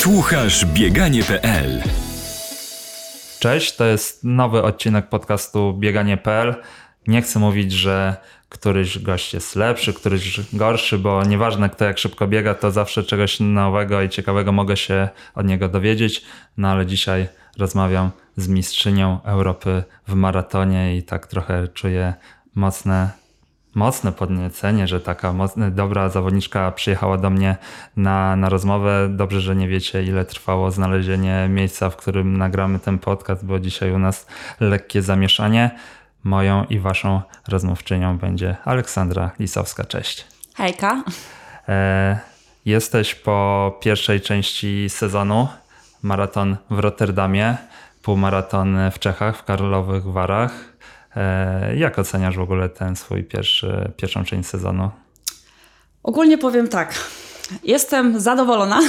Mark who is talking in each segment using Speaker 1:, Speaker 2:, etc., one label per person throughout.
Speaker 1: Słuchasz bieganie.pl
Speaker 2: Cześć, to jest nowy odcinek podcastu bieganie.pl. Nie chcę mówić, że któryś gość jest lepszy, któryś gorszy, bo nieważne kto jak szybko biega, to zawsze czegoś nowego i ciekawego mogę się od niego dowiedzieć. No ale dzisiaj rozmawiam z mistrzynią Europy w maratonie i tak trochę czuję mocne mocne podniecenie, że taka mocna, dobra zawodniczka przyjechała do mnie na, na rozmowę. Dobrze, że nie wiecie, ile trwało znalezienie miejsca, w którym nagramy ten podcast, bo dzisiaj u nas lekkie zamieszanie. Moją i waszą rozmówczynią będzie Aleksandra Lisowska. Cześć.
Speaker 3: Hejka.
Speaker 2: E, jesteś po pierwszej części sezonu. Maraton w Rotterdamie, półmaraton w Czechach, w Karlowych Warach. E, jak oceniasz w ogóle ten swój pierwszy, pierwszą część sezonu?
Speaker 3: Ogólnie powiem tak. Jestem zadowolona,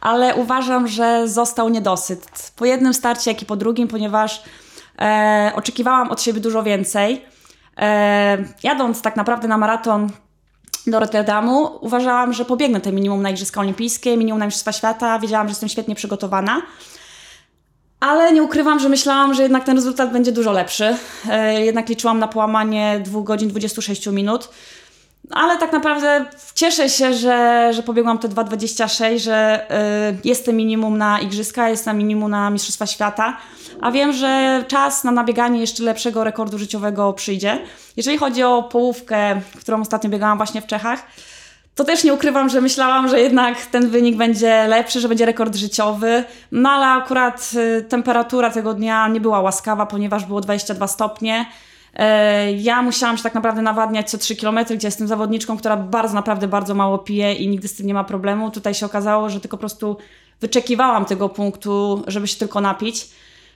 Speaker 3: ale uważam, że został niedosyt. Po jednym starcie, jak i po drugim, ponieważ e, oczekiwałam od siebie dużo więcej. E, jadąc tak naprawdę na maraton do Rotterdamu, uważałam, że pobiegnę te minimum na Igrzyska Olimpijskie, minimum na Mistrzostwa Świata. Wiedziałam, że jestem świetnie przygotowana. Ale nie ukrywam, że myślałam, że jednak ten rezultat będzie dużo lepszy. E, jednak liczyłam na połamanie 2 godzin 26 minut. Ale tak naprawdę cieszę się, że, że pobiegłam te 2,26, że y, jestem minimum na Igrzyska, jestem minimum na Mistrzostwa Świata, a wiem, że czas na nabieganie jeszcze lepszego rekordu życiowego przyjdzie. Jeżeli chodzi o połówkę, którą ostatnio biegałam właśnie w Czechach, to też nie ukrywam, że myślałam, że jednak ten wynik będzie lepszy, że będzie rekord życiowy. No ale akurat y, temperatura tego dnia nie była łaskawa, ponieważ było 22 stopnie. Y, ja musiałam się tak naprawdę nawadniać co 3 km, gdzie jestem zawodniczką, która bardzo, naprawdę bardzo mało pije i nigdy z tym nie ma problemu. Tutaj się okazało, że tylko po prostu wyczekiwałam tego punktu, żeby się tylko napić.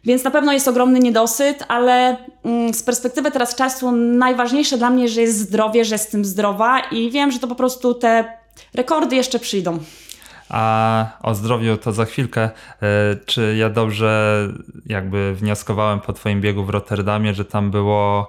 Speaker 3: Więc na pewno jest ogromny niedosyt, ale mm, z perspektywy teraz czasu najważniejsze dla mnie, że jest zdrowie, że jestem zdrowa i wiem, że to po prostu te rekordy jeszcze przyjdą.
Speaker 2: A o zdrowiu to za chwilkę. E, czy ja dobrze jakby wnioskowałem po Twoim biegu w Rotterdamie, że tam było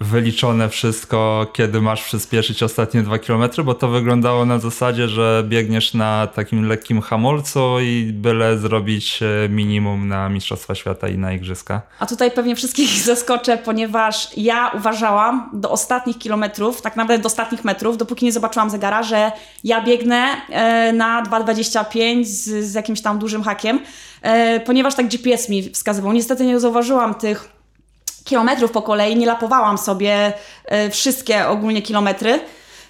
Speaker 2: wyliczone wszystko, kiedy masz przyspieszyć ostatnie dwa kilometry, bo to wyglądało na zasadzie, że biegniesz na takim lekkim hamulcu i byle zrobić e, minimum na Mistrzostwa Świata i na Igrzyska.
Speaker 3: A tutaj pewnie wszystkich zaskoczę, ponieważ ja uważałam do ostatnich kilometrów, tak naprawdę do ostatnich metrów, dopóki nie zobaczyłam zegara, że ja biegnę e, na 2,25 z, z jakimś tam dużym hakiem, e, ponieważ tak GPS mi wskazywał. Niestety nie zauważyłam tych kilometrów po kolei, nie lapowałam sobie e, wszystkie ogólnie kilometry.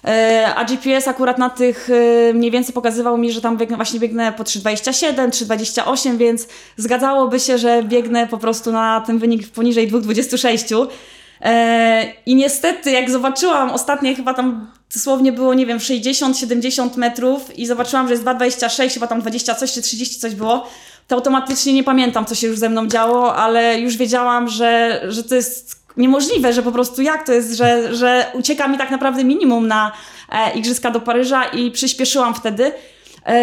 Speaker 3: E, a GPS akurat na tych e, mniej więcej pokazywał mi, że tam biegnę, właśnie biegnę po 3,27, 3,28, więc zgadzałoby się, że biegnę po prostu na ten wynik poniżej 2,26. I niestety, jak zobaczyłam ostatnie chyba tam dosłownie było, nie wiem, 60-70 metrów i zobaczyłam, że jest 2,26, chyba tam 20 coś czy 30 coś było, to automatycznie nie pamiętam, co się już ze mną działo, ale już wiedziałam, że, że to jest niemożliwe, że po prostu jak to jest, że, że ucieka mi tak naprawdę minimum na e, Igrzyska do Paryża i przyspieszyłam wtedy. E,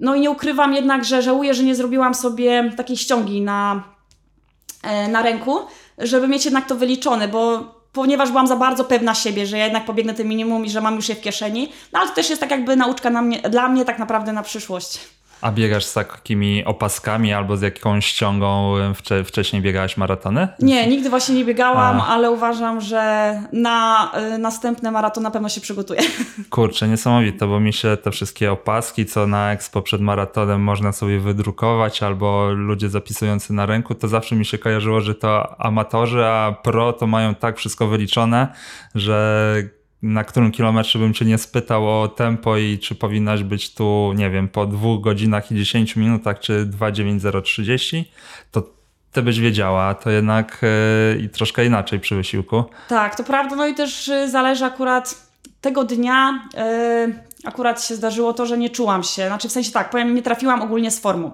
Speaker 3: no i nie ukrywam jednak, że żałuję, że nie zrobiłam sobie takiej ściągi na, e, na ręku, żeby mieć jednak to wyliczone, bo ponieważ byłam za bardzo pewna siebie, że ja jednak pobiegnę tym minimum i że mam już je w kieszeni. No ale to też jest tak jakby nauczka na mnie, dla mnie tak naprawdę na przyszłość.
Speaker 2: A biegasz z takimi opaskami albo z jakąś ściągą? Wcze wcześniej biegałaś maratony?
Speaker 3: Nie, nigdy właśnie nie biegałam, A. ale uważam, że na y, następne maratony na pewno się przygotuję.
Speaker 2: Kurczę, niesamowite, bo mi się te wszystkie opaski, co na Expo przed maratonem można sobie wydrukować, albo ludzie zapisujący na ręku, to zawsze mi się kojarzyło, że to amatorzy, a pro to mają tak wszystko wyliczone, że na którym kilometrze bym cię nie spytał o tempo i czy powinnaś być tu, nie wiem, po dwóch godzinach i 10 minutach, czy 2.9030, to ty byś wiedziała, to jednak yy, troszkę inaczej przy wysiłku.
Speaker 3: Tak, to prawda, no i też y, zależy akurat tego dnia, yy, akurat się zdarzyło to, że nie czułam się, znaczy w sensie tak, powiem, nie trafiłam ogólnie z formu.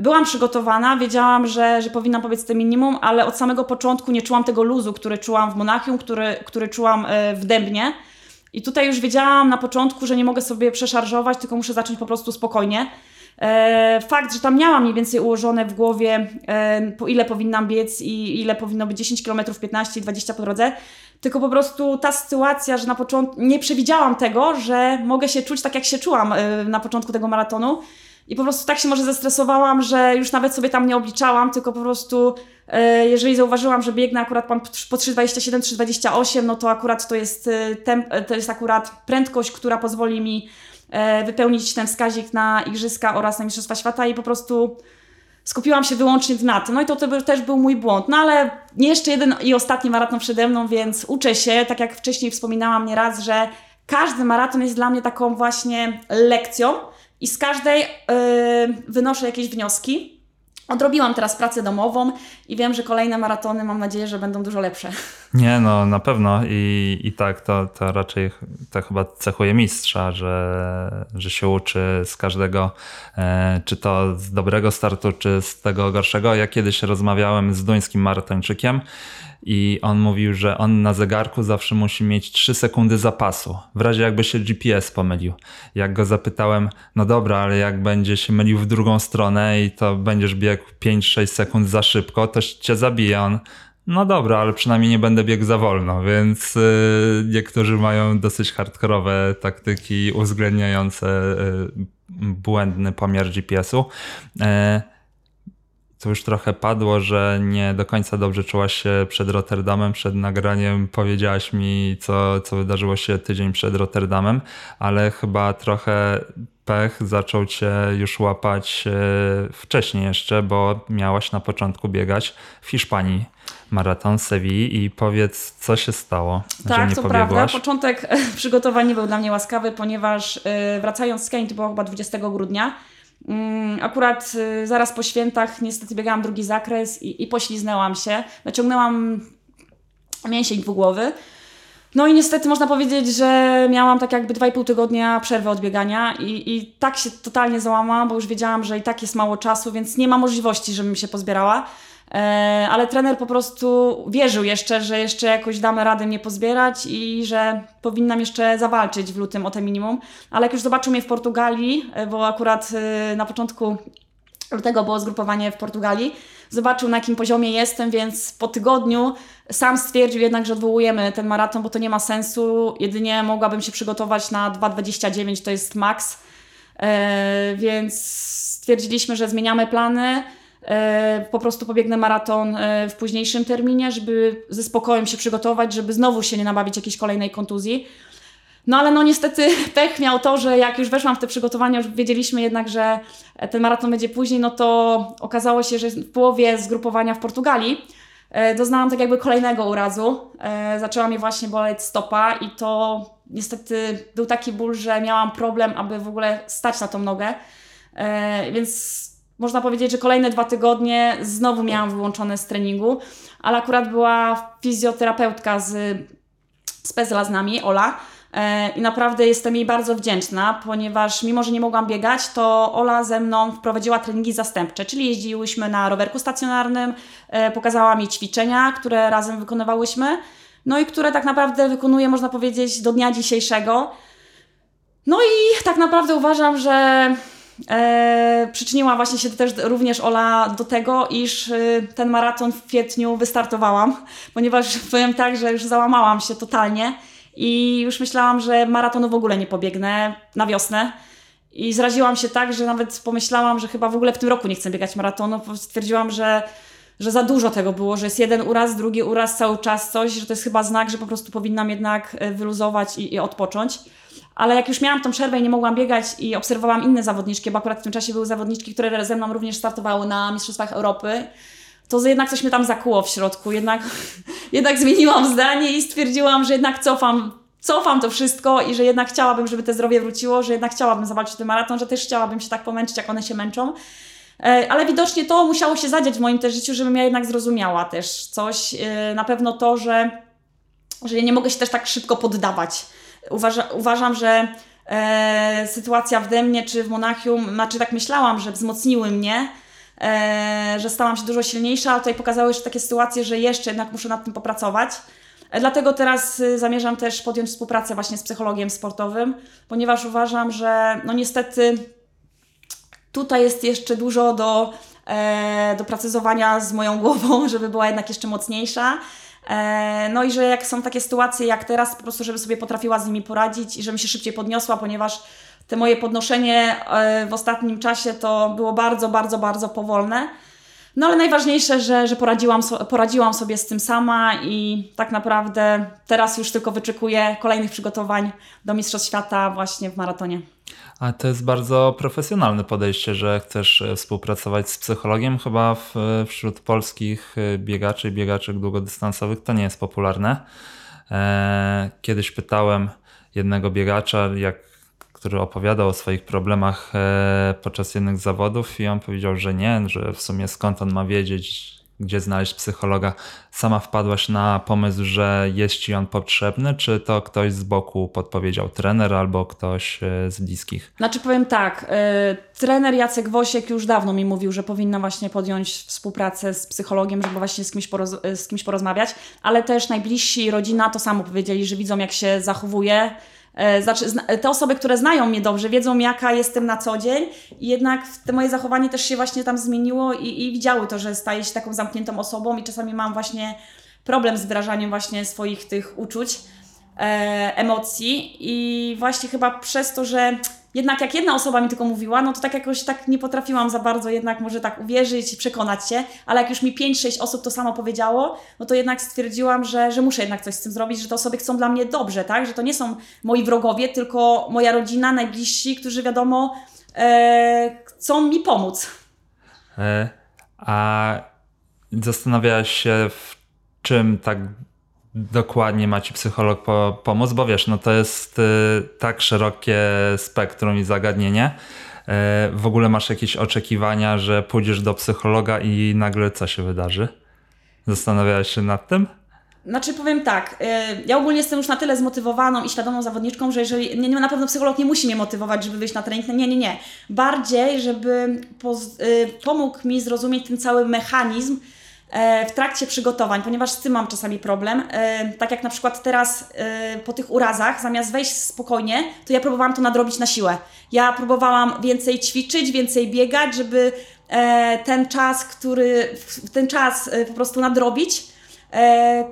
Speaker 3: Byłam przygotowana, wiedziałam, że, że powinnam powiedz to minimum, ale od samego początku nie czułam tego luzu, który czułam w Monachium, który, który czułam e, w Dębnie. I tutaj już wiedziałam na początku, że nie mogę sobie przeszarżować, tylko muszę zacząć po prostu spokojnie. E, fakt, że tam miałam mniej więcej ułożone w głowie, e, po ile powinnam biec i ile powinno być 10 km, 15 i 20 po drodze, tylko po prostu ta sytuacja, że na początku nie przewidziałam tego, że mogę się czuć tak, jak się czułam na początku tego maratonu I po prostu tak się może zestresowałam, że już nawet sobie tam nie obliczałam, tylko po prostu e, jeżeli zauważyłam, że biegnę akurat po 3,27, 3,28, no to akurat to jest, e, temp, e, to jest akurat prędkość, która pozwoli mi wypełnić ten wskaźnik na Igrzyska oraz na Mistrzostwa Świata i po prostu skupiłam się wyłącznie na tym. No i to, to też był mój błąd. No ale jeszcze jeden i ostatni maraton przede mną, więc uczę się, tak jak wcześniej wspominałam nieraz, że każdy maraton jest dla mnie taką właśnie lekcją i z każdej yy, wynoszę jakieś wnioski. Odrobiłam teraz pracę domową i wiem, że kolejne maratony mam nadzieję, że będą dużo lepsze.
Speaker 2: Nie, no na pewno i, i tak, to, to raczej to chyba cechuje mistrza, że, że się uczy z każdego, e, czy to z dobrego startu, czy z tego gorszego. Ja kiedyś rozmawiałem z duńskim maratończykiem i on mówił, że on na zegarku zawsze musi mieć 3 sekundy zapasu, w razie jakby się GPS pomylił. Jak go zapytałem, no dobra, ale jak będzie się mylił w drugą stronę i to będziesz biegł 5-6 sekund za szybko, to cię zabije. On, no dobra, ale przynajmniej nie będę biegł za wolno, więc yy, niektórzy mają dosyć hardkorowe taktyki uwzględniające yy, błędny pomiar GPS-u. Yy, to już trochę padło, że nie do końca dobrze czułaś się przed Rotterdamem, przed nagraniem. Powiedziałaś mi, co, co wydarzyło się tydzień przed Rotterdamem, ale chyba trochę pech zaczął cię już łapać e, wcześniej jeszcze, bo miałaś na początku biegać w Hiszpanii maraton Sewilli i powiedz, co się stało,
Speaker 3: tak,
Speaker 2: że nie
Speaker 3: to
Speaker 2: pobiegłaś?
Speaker 3: prawda. Początek przygotowań nie był dla mnie łaskawy, ponieważ e, wracając z Kenii, to było chyba 20 grudnia, akurat y, zaraz po świętach niestety biegałam drugi zakres i, i pośliznęłam się. Naciągnęłam mięsień dwugłowy. No i niestety można powiedzieć, że miałam tak jakby 2,5 tygodnia przerwy od biegania i, i tak się totalnie załamałam, bo już wiedziałam, że i tak jest mało czasu, więc nie ma możliwości, żebym się pozbierała. E, ale trener po prostu wierzył jeszcze, że jeszcze jakoś damy radę mnie pozbierać i że powinnam jeszcze zawalczyć w lutym o te minimum. Ale jak już zobaczył mnie w Portugalii, e, bo akurat e, na początku lutego było zgrupowanie w Portugalii, zobaczył na jakim poziomie jestem, więc po tygodniu sam stwierdził jednak, że odwołujemy ten maraton, bo to nie ma sensu. Jedynie mogłabym się przygotować na 2,29, to jest maks. Więc stwierdziliśmy, że zmieniamy plany. E, po prostu pobiegnę maraton e, w późniejszym terminie, żeby ze spokojem się przygotować, żeby znowu się nie nabawić jakiejś kolejnej kontuzji. No ale no niestety pech miał to, że jak już weszłam w te przygotowania, już wiedzieliśmy jednak, że ten maraton będzie później, no to okazało się, że w połowie zgrupowania w Portugalii e, doznałam tak jakby kolejnego urazu. Zaczęła mnie właśnie boleć stopa i to niestety był taki ból, że miałam problem, aby w ogóle stać na tą nogę. Więc można powiedzieć, że kolejne dwa tygodnie znowu miałam wyłączone z treningu, ale akurat była fizjoterapeutka z, z Pezla z nami, Ola, e, i naprawdę jestem jej bardzo wdzięczna, ponieważ mimo, że nie mogłam biegać, to Ola ze mną wprowadziła treningi zastępcze, czyli jeździłyśmy na rowerku stacjonarnym, e, pokazała mi ćwiczenia, które razem wykonywałyśmy, no i które tak naprawdę wykonuję, można powiedzieć, do dnia dzisiejszego. No i tak naprawdę uważam, że e, przyczyniła właśnie się też również Ola do tego, iż e, ten maraton w kwietniu wystartowałam, ponieważ powiem tak, że już załamałam się totalnie i już myślałam, że maratonu w ogóle nie pobiegnę na wiosnę. I zraziłam się tak, że nawet pomyślałam, że chyba w ogóle w tym roku nie chcę biegać maratonu. Stwierdziłam, że, że za dużo tego było, że jest jeden uraz, drugi uraz, cały czas coś, że to jest chyba znak, że po prostu powinnam jednak e, wyluzować i, i odpocząć. Ale jak już miałam tą przerwę i nie mogłam biegać i obserwowałam inne zawodniczki, bo akurat w tym czasie były zawodniczki, które ze mną również startowały na Mistrzostwach Europy, to jednak coś mnie tam zakuło w środku. Jednak, jednak zmieniłam zdanie i stwierdziłam, że jednak cofam, cofam to wszystko i że jednak chciałabym, żeby te zdrowie wróciło, że jednak chciałabym zawalczyć ten maraton, że też chciałabym się tak pomęczyć, jak one się męczą. E, ale widocznie to musiało się zadziać w moim też życiu, żebym ja jednak zrozumiała też coś. E, na pewno to, że, że nie mogę się też tak szybko poddawać Uważa, uważam, że e, sytuacja w Demnie czy w Monachium, znaczy tak myślałam, że wzmocniły mnie, e, że stałam się dużo silniejsza, ale tutaj pokazały się takie sytuacje, że jeszcze jednak muszę nad tym popracować. E, dlatego teraz y, zamierzam też podjąć współpracę właśnie z psychologiem sportowym, ponieważ uważam, że no niestety tutaj jest jeszcze dużo do, e, do precyzowania z moją głową, żeby była jednak jeszcze mocniejsza. E, no i że jak są takie sytuacje jak teraz, po prostu, żeby sobie potrafiła z nimi poradzić i żebym się szybciej podniosła, ponieważ te moje podnoszenie e, w ostatnim czasie to było bardzo, bardzo, bardzo powolne. No ale najważniejsze, że, że poradziłam, so, poradziłam sobie z tym sama i tak naprawdę teraz już tylko wyczekuję kolejnych przygotowań do Mistrzostw Świata właśnie w maratonie.
Speaker 2: A to jest bardzo profesjonalne podejście, że chcesz e, współpracować z psychologiem. Chyba w, wśród polskich e, biegaczy i biegaczek długodystansowych to nie jest popularne. E, kiedyś pytałem jednego biegacza, jak, który opowiadał o swoich problemach podczas jednych zawodów i on powiedział, że nie, że w sumie skąd on ma wiedzieć, gdzie znaleźć psychologa, sama wpadłaś na pomysł, że jest ci on potrzebny, czy to ktoś z boku podpowiedział trener albo ktoś e, z bliskich?
Speaker 3: Znaczy powiem tak, y, trener Jacek Wosiek już dawno mi mówił, że powinna właśnie podjąć współpracę z psychologiem, żeby właśnie z kimś, poroz z kimś porozmawiać, ale też najbliżsi rodzina to samo powiedzieli, że widzą jak się zachowuje, E, znaczy, te osoby, które znają mnie dobrze, wiedzą jaka jestem na co dzień i jednak te moje zachowanie też się właśnie tam zmieniło i, i widziały to, że staję się taką zamkniętą osobą i czasami mam właśnie problem z wyrażaniem właśnie swoich tych uczuć, e, emocji. I właśnie chyba przez to, że jednak jak jedna osoba mi tylko mówiła, no to tak jakoś tak nie potrafiłam za bardzo jednak może tak uwierzyć i przekonać się, ale jak już mi 5-6 osób to samo powiedziało, no to jednak stwierdziłam, że, że muszę jednak coś z tym zrobić, że te osoby chcą dla mnie dobrze, tak? Że to nie są moi wrogowie, tylko moja rodzina, najbliżsi, którzy wiadomo e, chcą mi pomóc.
Speaker 2: E, a zastanawiałaś się w czym tak dokładnie ma ci psycholog po, pomóc, bo wiesz, no to jest y, tak szerokie spektrum i zagadnienie. Y, w ogóle masz jakieś oczekiwania, że pójdziesz do psychologa i nagle co się wydarzy? Zastanawiałeś się nad tym?
Speaker 3: Znaczy powiem tak, y, ja ogólnie jestem już na tyle zmotywowaną i świadomą zawodniczką, że jeżeli, nie, nie, na pewno psycholog nie musi mnie motywować, żeby wyjść na trening, nie, nie, nie. Bardziej, żeby poz, y, pomógł mi zrozumieć ten cały mechanizm, w trakcie przygotowań, ponieważ z tym mam czasami problem. E, tak jak na przykład teraz e, po tych urazach, zamiast wejść spokojnie, to ja próbowałam to nadrobić na siłę. Ja próbowałam więcej ćwiczyć, więcej biegać, żeby ten czas, który, ten czas po prostu nadrobić,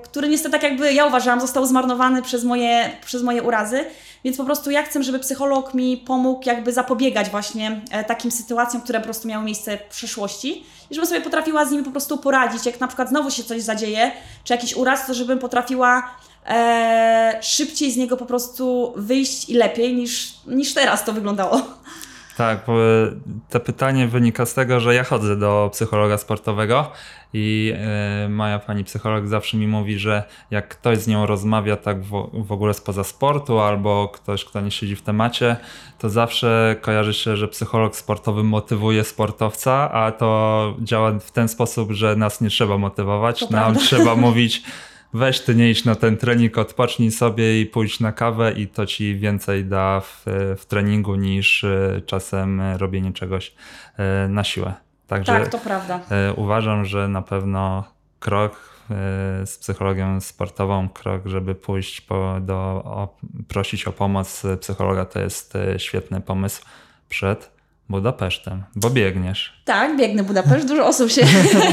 Speaker 3: który niestety tak jakby ja uważałam został zmarnowany przez moje, przez moje urazy. Więc po prostu ja chcę, żeby psycholog mi pomógł jakby zapobiegać właśnie e, takim sytuacjom, które po prostu miały miejsce w przeszłości i żebym sobie potrafiła z nimi po prostu poradzić. Jak na przykład znowu się coś zadzieje, czy jakiś uraz, to żebym potrafiła e, szybciej z niego po prostu wyjść i lepiej niż, niż teraz to wyglądało.
Speaker 2: Tak, bo to pytanie wynika z tego, że ja chodzę do psychologa sportowego i yy, moja pani psycholog zawsze mi mówi, że jak ktoś z nią rozmawia tak w, ogóle spoza sportu albo ktoś, kto nie siedzi w temacie, to zawsze kojarzy się, że psycholog sportowy motywuje sportowca, a to działa w ten sposób, że nas nie trzeba motywować,
Speaker 3: to
Speaker 2: nam trzeba mówić weź ty nie idź na ten trening, odpocznij sobie i pójdź na kawę i to ci więcej da w, w treningu niż e, czasem robienie czegoś e, na siłę.
Speaker 3: Także tak, to prawda.
Speaker 2: E, uważam, że na pewno krok z psychologią sportową, krok, żeby pójść po, do, o, prosić o pomoc psychologa, to jest świetny pomysł przed Budapesztem, bo biegniesz.
Speaker 3: Tak, biegnę Budapeszt. Dużo osób się,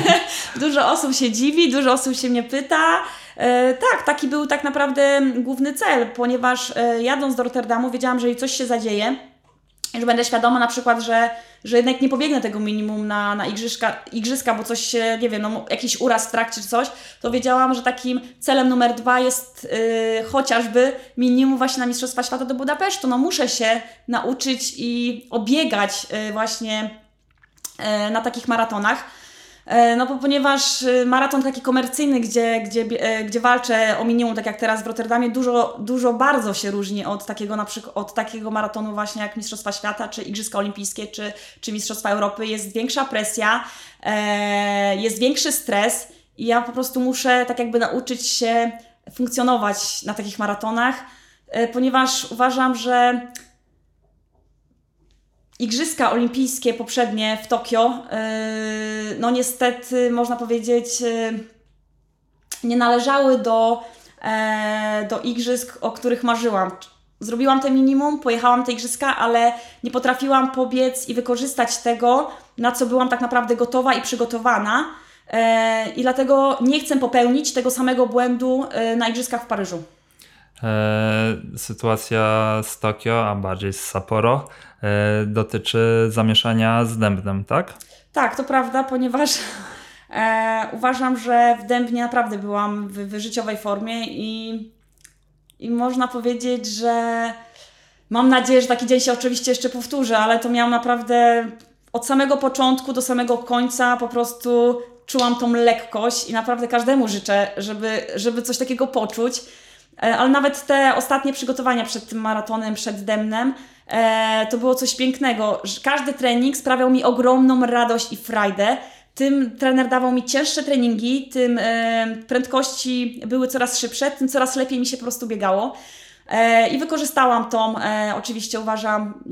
Speaker 3: dużo osób się dziwi, dużo osób się mnie pyta. E, tak, taki był tak naprawdę główny cel, ponieważ e, jadąc do Rotterdamu wiedziałam, że coś się zadzieje, że będę świadoma na przykład, że, że jednak nie pobiegnę tego minimum na, na igrzyska, igrzyska, bo coś się, nie wiem, no, jakiś uraz w trakcie czy coś, to wiedziałam, że takim celem numer dwa jest yy, chociażby minimum właśnie na Mistrzostwa Świata do Budapesztu. No muszę się nauczyć i obiegać yy, właśnie yy, na takich maratonach. E, no bo ponieważ y, maraton taki komercyjny, gdzie, gdzie, e, gdzie walczę o minimum, tak jak teraz w Rotterdamie, dużo, dużo bardzo się różni od takiego, na przykład, od takiego maratonu właśnie jak Mistrzostwa Świata, czy Igrzyska Olimpijskie, czy, czy Mistrzostwa Europy. Jest większa presja, e, jest większy stres i ja po prostu muszę tak jakby nauczyć się funkcjonować na takich maratonach, ponieważ uważam, że Igrzyska Olimpijskie poprzednie w Tokio, yy, no niestety można powiedzieć, yy, nie należały do, e, do igrzysk, o których marzyłam. Zrobiłam te minimum, pojechałam te igrzyska, ale nie potrafiłam pobiec i wykorzystać tego, na co byłam tak naprawdę gotowa i przygotowana. E, I dlatego nie chcę popełnić tego samego błędu e, na igrzyskach w Paryżu.
Speaker 2: e, sytuacja z Tokio, a bardziej z Sapporo, e, dotyczy zamieszania z dębnem, tak?
Speaker 3: Tak, to prawda, ponieważ e, uważam, że w Dębnie naprawdę byłam w, w życiowej formie i, i można powiedzieć, że mam nadzieję, że taki dzień się oczywiście jeszcze powtórzy, ale to miałam naprawdę od samego początku do samego końca po prostu czułam tą lekkość i naprawdę każdemu życzę, żeby, żeby coś takiego poczuć. E, ale nawet te ostatnie przygotowania przed tym maratonem, przed Demnem, e, to było coś pięknego. Każdy trening sprawiał mi ogromną radość i frajdę. Tym trener dawał mi cięższe treningi, tym e, prędkości były coraz szybsze, tym coraz lepiej mi się po prostu biegało. E, I wykorzystałam tą, e, oczywiście uważam,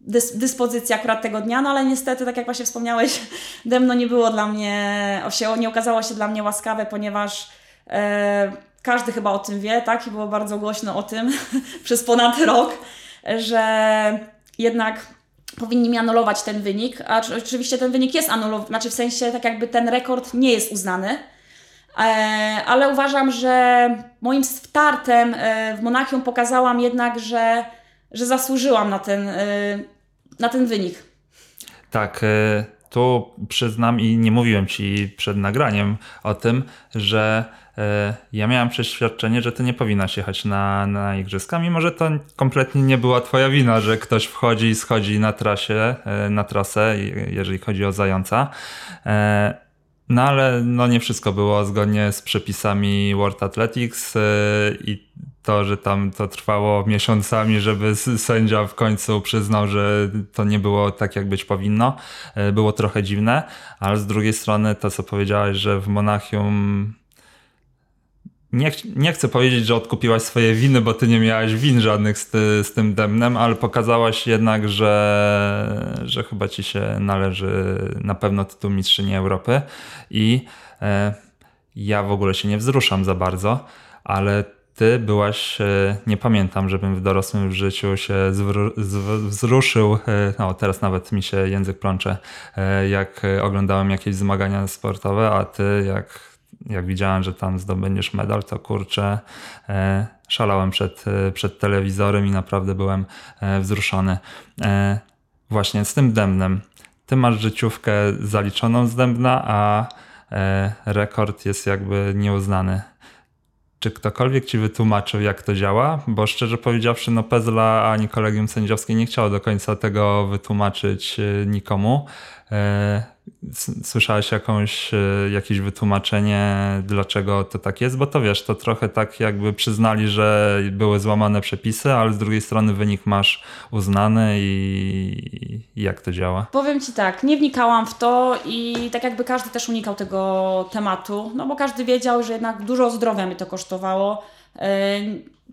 Speaker 3: dys, dyspozycję akurat tego dnia, no ale niestety, tak jak właśnie wspomniałeś, Demno nie było dla mnie, się, nie okazało się dla mnie łaskawe, ponieważ e, każdy chyba o tym wie, tak? I było bardzo głośno o tym przez ponad rok, że jednak powinni mi anulować ten wynik, a czy- oczywiście ten wynik jest anulowany, znaczy w sensie tak jakby ten rekord nie jest uznany, E, ale uważam, że moim startem e, w Monachium pokazałam jednak, że, że zasłużyłam na ten, e, na ten wynik.
Speaker 2: Tak, tu przyznam i nie mówiłem ci przed nagraniem o tym, że e, ja miałem przeświadczenie, że ty nie powinnaś jechać na, na igrzyska, mimo że to kompletnie nie była twoja wina, że ktoś wchodzi i schodzi na trasie, e, na trasę, jeżeli chodzi o zająca. E, No ale no nie wszystko było zgodnie z przepisami World Athletics i to, że tam to trwało miesiącami, żeby sędzia w końcu przyznał, że to nie było tak, jak być powinno, e, było trochę dziwne, ale z drugiej strony to, co powiedziałeś, że w Monachium nie, nie chcę powiedzieć, że odkupiłaś swoje winy, bo ty nie miałaś win żadnych z, ty, z tym demnem, ale pokazałaś jednak, że, że chyba ci się należy na pewno tytuł Mistrzyni Europy i e, ja w ogóle się nie wzruszam za bardzo, ale ty byłaś, e, nie pamiętam, żebym w dorosłym życiu się wzruszył, e, no teraz nawet mi się język plącze, e, jak oglądałem jakieś zmagania sportowe, a ty jak jak widziałem, że tam zdobędziesz medal, to kurczę, szalałem przed, przed telewizorem i naprawdę byłem wzruszony. Właśnie z tym dębnem. Ty masz życiówkę zaliczoną z dębna, a rekord jest jakby nieuznany. Czy ktokolwiek ci wytłumaczył, jak to działa? Bo szczerze powiedziawszy, no Pezla ani kolegium sędziowskie nie chciało do końca tego wytłumaczyć e, nikomu. E, Słyszałeś jakąś, e, jakieś wytłumaczenie, dlaczego to tak jest? Bo to wiesz, to trochę tak jakby przyznali, że były złamane przepisy, ale z drugiej strony wynik masz uznany i i jak to działa?
Speaker 3: Powiem Ci tak, nie wnikałam w to i tak jakby każdy też unikał tego tematu, no bo każdy wiedział, że jednak dużo zdrowia mi to kosztowało.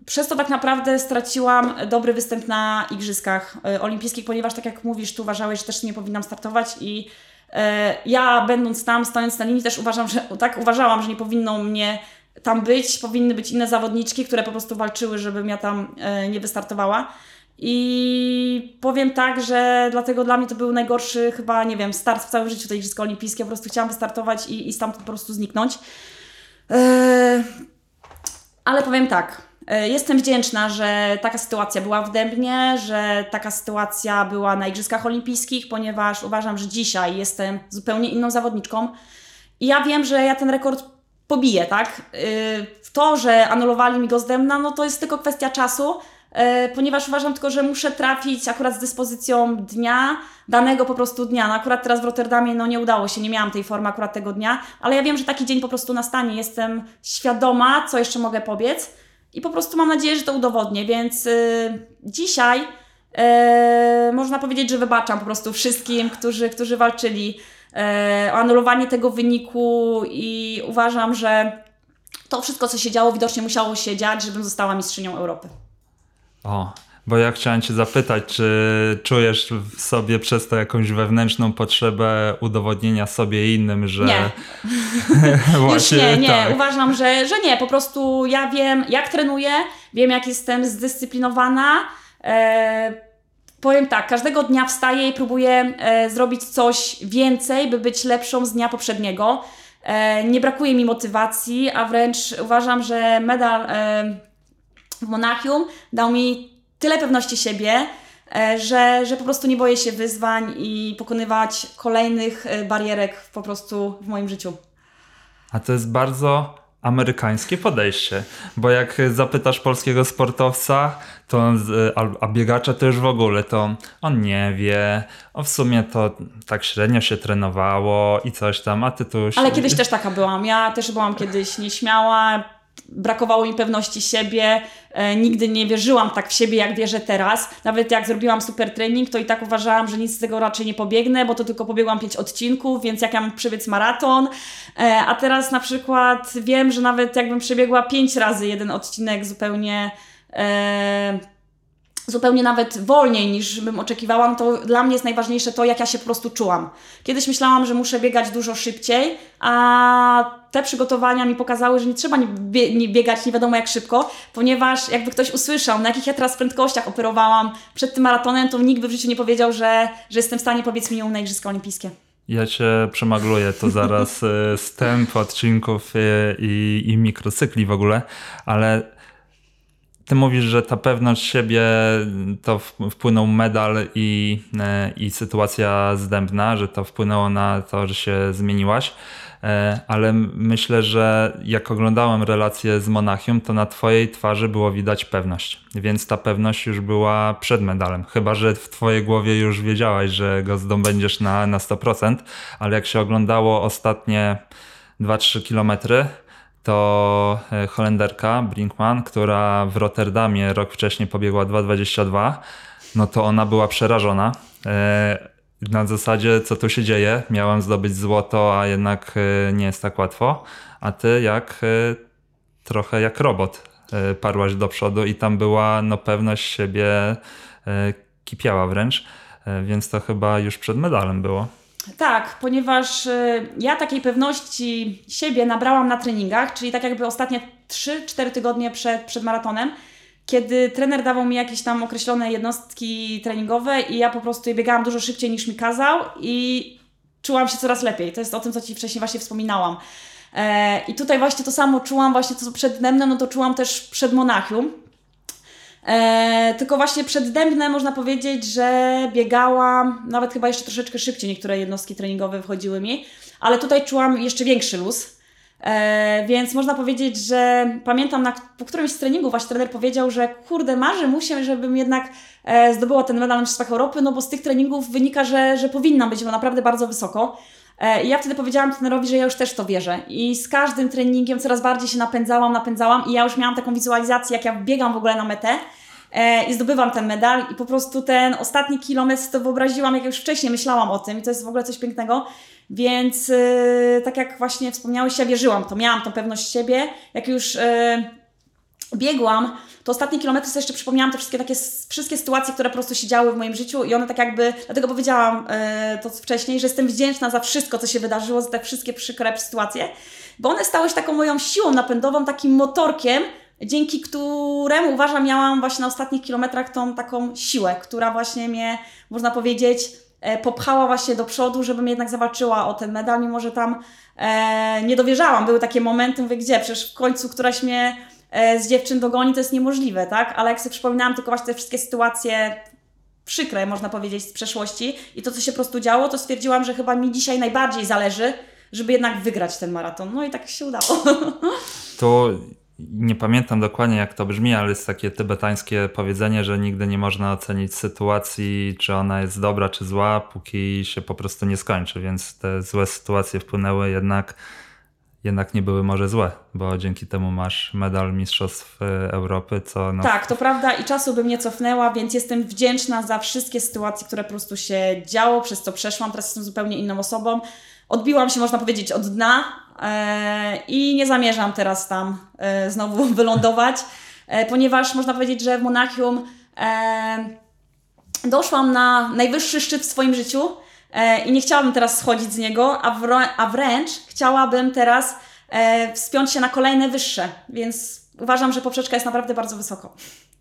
Speaker 3: Przez to tak naprawdę straciłam dobry występ na Igrzyskach yy, Olimpijskich, ponieważ tak jak mówisz, tu uważałeś, że też nie powinnam startować i yy, ja będąc tam, stojąc na linii też uważam, że tak uważałam, że nie powinno mnie tam być, powinny być inne zawodniczki, które po prostu walczyły, żebym ja tam yy, nie wystartowała. I powiem tak, że dlatego dla mnie to był najgorszy chyba, nie wiem, start w całym życiu tej Igrzyska Olimpijskie. Po prostu chciałam wystartować i, i stamtąd po prostu zniknąć. Ale powiem tak, e, jestem wdzięczna, że taka sytuacja była w Dębnie, że taka sytuacja była na Igrzyskach Olimpijskich, ponieważ uważam, że dzisiaj jestem zupełnie inną zawodniczką. I ja wiem, że ja ten rekord pobiję, tak? Yy, To, że anulowali mi go z Dębna, no to jest tylko kwestia czasu, yy, ponieważ uważam tylko, że muszę trafić akurat z dyspozycją dnia, danego po prostu dnia. No akurat teraz w Rotterdamie no nie udało się, nie miałam tej formy akurat tego dnia, ale ja wiem, że taki dzień po prostu nastanie. Jestem świadoma, co jeszcze mogę pobiec i po prostu mam nadzieję, że to udowodnię, więc yy, dzisiaj yy, można powiedzieć, że wybaczam po prostu wszystkim, którzy, którzy walczyli e, o anulowanie tego wyniku i uważam, że to wszystko, co się działo, widocznie musiało się dziać, żebym została mistrzynią Europy.
Speaker 2: O, bo ja chciałem cię zapytać, czy czujesz w sobie przez to jakąś wewnętrzną potrzebę udowodnienia sobie i innym, że
Speaker 3: Nie. Już
Speaker 2: właśnie
Speaker 3: nie, nie.
Speaker 2: tak.
Speaker 3: Uważam, że, że nie. Po prostu ja wiem, jak trenuję, wiem, jak jestem zdyscyplinowana. E, powiem tak, każdego dnia wstaję i próbuję e, zrobić coś więcej, by być lepszą z dnia poprzedniego. E, nie brakuje mi motywacji, a wręcz uważam, że medal. E, w Monachium dał mi tyle pewności siebie, e, że, że po prostu nie boję się wyzwań i pokonywać kolejnych e, barierek po prostu w moim życiu.
Speaker 2: A to jest bardzo amerykańskie podejście, bo jak zapytasz polskiego sportowca, to on, a- a biegacza to już w ogóle, to on nie wie, o w sumie to tak średnio się trenowało i coś tam, a ty tu już...
Speaker 3: Ale kiedyś też taka byłam. Ja też byłam kiedyś nieśmiała, brakowało mi pewności siebie, e, nigdy nie wierzyłam tak w siebie, jak wierzę teraz. Nawet jak zrobiłam super trening, to i tak uważałam, że nic z tego raczej nie pobiegnę, bo to tylko pobiegłam pięć odcinków, więc jak ja mam przebiec maraton, e, a teraz na przykład wiem, że nawet jakbym przebiegła pięć razy jeden odcinek zupełnie... E, zupełnie nawet wolniej niż bym oczekiwała, to dla mnie jest najważniejsze to, jak ja się po prostu czułam. Kiedyś myślałam, że muszę biegać dużo szybciej, a te przygotowania mi pokazały, że nie trzeba nie, bie- nie biegać nie wiadomo jak szybko, ponieważ jakby ktoś usłyszał, na jakich ja teraz prędkościach operowałam przed tym maratonem, to nikt by w życiu nie powiedział, że, że jestem w stanie pobiec minimum na Igrzyska Olimpijskie.
Speaker 2: Ja cię przemagluję, to zaraz y, stęp odcinków y, i, i mikrocykli w ogóle, ale ty mówisz, że ta pewność siebie to wpłynął medal i, e, i sytuacja zdębna, że to wpłynęło na to, że się zmieniłaś. E, Ale myślę, że jak oglądałem relację z Monachium, to na twojej twarzy było widać pewność. Więc ta pewność już była przed medalem. Chyba, że w twojej głowie już wiedziałaś, że go zdobędziesz na, na 100%, ale jak się oglądało ostatnie 2-3 kilometry, to e, Holenderka Brinkman, która w Rotterdamie rok wcześniej pobiegła 2,22, no to ona była przerażona. E, Na zasadzie, co tu się dzieje? Miałem zdobyć złoto, a jednak e, nie jest tak łatwo. A ty jak trochę jak robot parłaś do przodu i tam była no, pewność siebie kipiała wręcz, więc to chyba już przed medalem było.
Speaker 3: Tak, ponieważ y, ja takiej pewności siebie nabrałam na treningach, czyli tak jakby ostatnie 3-4 tygodnie przed, przed maratonem, kiedy trener dawał mi jakieś tam określone jednostki treningowe i ja po prostu biegałam dużo szybciej niż mi kazał i czułam się coraz lepiej. To jest o tym, co Ci wcześniej właśnie wspominałam. E, I tutaj właśnie to samo czułam, właśnie co przed Dębnem, no to czułam też przed Monachium. E, tylko właśnie przed Dębnem można powiedzieć, że biegałam nawet chyba jeszcze troszeczkę szybciej, niektóre jednostki treningowe wychodziły mi, ale tutaj czułam jeszcze większy luz. E, więc można powiedzieć, że pamiętam na, po którymś z treningów właśnie trener powiedział, że kurde, marzy mu się, żebym jednak e, zdobyła ten medal na Mistrzostwach Europy, no bo z tych treningów wynika, że, że powinnam być naprawdę bardzo wysoko. E, I ja wtedy powiedziałam trenerowi, że ja już też to wierzę. I z każdym treningiem coraz bardziej się napędzałam, napędzałam i ja już miałam taką wizualizację, jak ja biegam w ogóle na metę e, i zdobywam ten medal i po prostu ten ostatni kilometr to wyobraziłam, jak już wcześniej myślałam o tym i to jest w ogóle coś pięknego. Więc e, tak jak właśnie wspomniałeś, ja wierzyłam to, miałam tą pewność siebie. Jak już biegłam, to ostatnie kilometry sobie jeszcze przypomniałam te wszystkie takie wszystkie sytuacje, które po prostu się działy w moim życiu i one tak jakby, dlatego powiedziałam e, to wcześniej, że jestem wdzięczna za wszystko, co się wydarzyło, za te wszystkie przykre sytuacje, bo one stały się taką moją siłą napędową, takim motorkiem, dzięki któremu uważam miałam właśnie na ostatnich kilometrach tą taką siłę, która właśnie mnie, można powiedzieć, e, popchała właśnie do przodu, żebym jednak zawalczyła o ten medal, mimo że tam e, nie dowierzałam. Były takie momenty, mówię, gdzie? Przecież w końcu któraś mnie z dziewczyn dogoni, to jest niemożliwe, tak? Ale jak sobie przypominałam tylko właśnie te wszystkie sytuacje przykre, można powiedzieć, z przeszłości i to, co się po prostu działo, to stwierdziłam, że chyba mi dzisiaj najbardziej zależy, żeby jednak wygrać ten maraton. No i tak się udało.
Speaker 2: To nie pamiętam dokładnie jak to brzmi, ale jest takie tybetańskie powiedzenie, że nigdy nie można ocenić sytuacji, czy ona jest dobra, czy zła, póki się po prostu nie skończy, więc te złe sytuacje wpłynęły jednak jednak nie były może złe, bo dzięki temu masz medal Mistrzostw e, Europy, co no,
Speaker 3: Tak, to prawda i czasu bym nie cofnęła, więc jestem wdzięczna za wszystkie sytuacje, które po prostu się działo, przez co przeszłam. Teraz jestem zupełnie inną osobą. Odbiłam się, można powiedzieć, od dna e, i nie zamierzam teraz tam e, znowu wylądować, ponieważ można powiedzieć, że w Monachium doszłam na najwyższy szczyt w swoim życiu i nie chciałabym teraz schodzić z niego, a, a wręcz chciałabym teraz e, wspiąć się na kolejne wyższe, więc uważam, że poprzeczka jest naprawdę bardzo wysoko.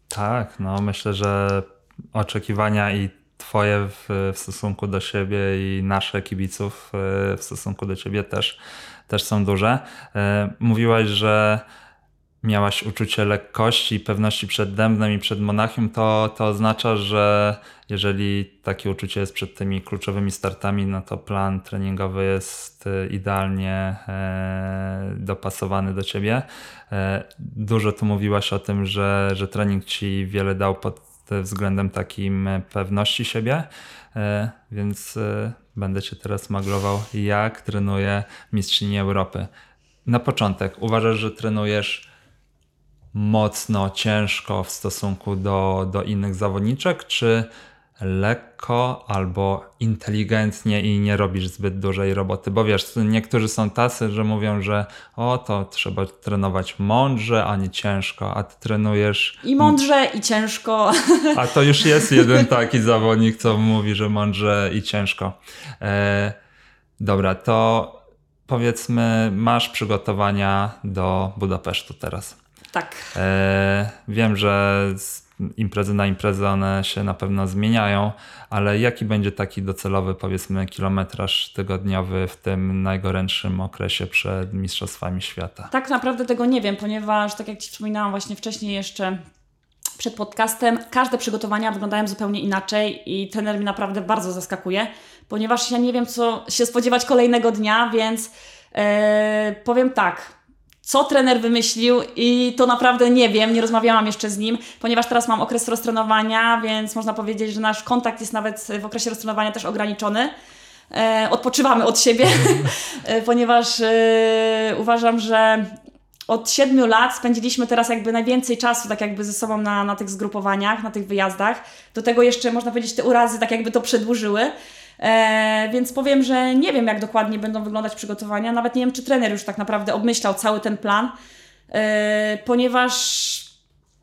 Speaker 2: Tak, no myślę, że oczekiwania i twoje w, w stosunku do siebie i nasze kibiców e, w stosunku do ciebie też, też są duże. E, Mówiłaś, że miałaś uczucie lekkości i pewności przed Dębnem i przed Monachium, to, to oznacza, że jeżeli takie uczucie jest przed tymi kluczowymi startami, no to plan treningowy jest e, idealnie e, dopasowany do ciebie. E, dużo tu mówiłaś o tym, że, że trening ci wiele dał pod względem takim pewności siebie, więc będę cię teraz maglował, jak trenuje mistrzyni Europy. Na początek, uważasz, że trenujesz mocno, ciężko w stosunku do, do innych zawodniczek, czy lekko albo inteligentnie i nie robisz zbyt dużej roboty? Bo wiesz, niektórzy są tacy, że mówią, że o, to trzeba trenować mądrze, a nie ciężko, a ty trenujesz...
Speaker 3: I mądrze, i ciężko.
Speaker 2: A to już jest jeden taki zawodnik, co mówi, że mądrze i ciężko. E, dobra, to powiedzmy, masz przygotowania do Budapesztu teraz.
Speaker 3: Tak.
Speaker 2: E, wiem, że z imprezy na imprezę one się na pewno zmieniają, ale jaki będzie taki docelowy, powiedzmy, kilometraż tygodniowy w tym najgorętszym okresie przed Mistrzostwami Świata?
Speaker 3: Tak naprawdę tego nie wiem, ponieważ, tak jak Ci wspominałam właśnie wcześniej jeszcze przed podcastem, każde przygotowania wyglądają zupełnie inaczej i trener mi naprawdę bardzo zaskakuje, ponieważ ja nie wiem, co się spodziewać kolejnego dnia, więc e, powiem tak co trener wymyślił i to naprawdę nie wiem, nie rozmawiałam jeszcze z nim, ponieważ teraz mam okres roztrenowania, więc można powiedzieć, że nasz kontakt jest nawet w okresie roztrenowania też ograniczony. E, odpoczywamy od siebie, e, ponieważ e, uważam, że od siedmiu lat spędziliśmy teraz jakby najwięcej czasu tak jakby ze sobą na, na tych zgrupowaniach, na tych wyjazdach. Do tego jeszcze można powiedzieć te urazy tak jakby to przedłużyły. E, więc powiem, że nie wiem, jak dokładnie będą wyglądać przygotowania. Nawet nie wiem, czy trener już tak naprawdę obmyślał cały ten plan, e, ponieważ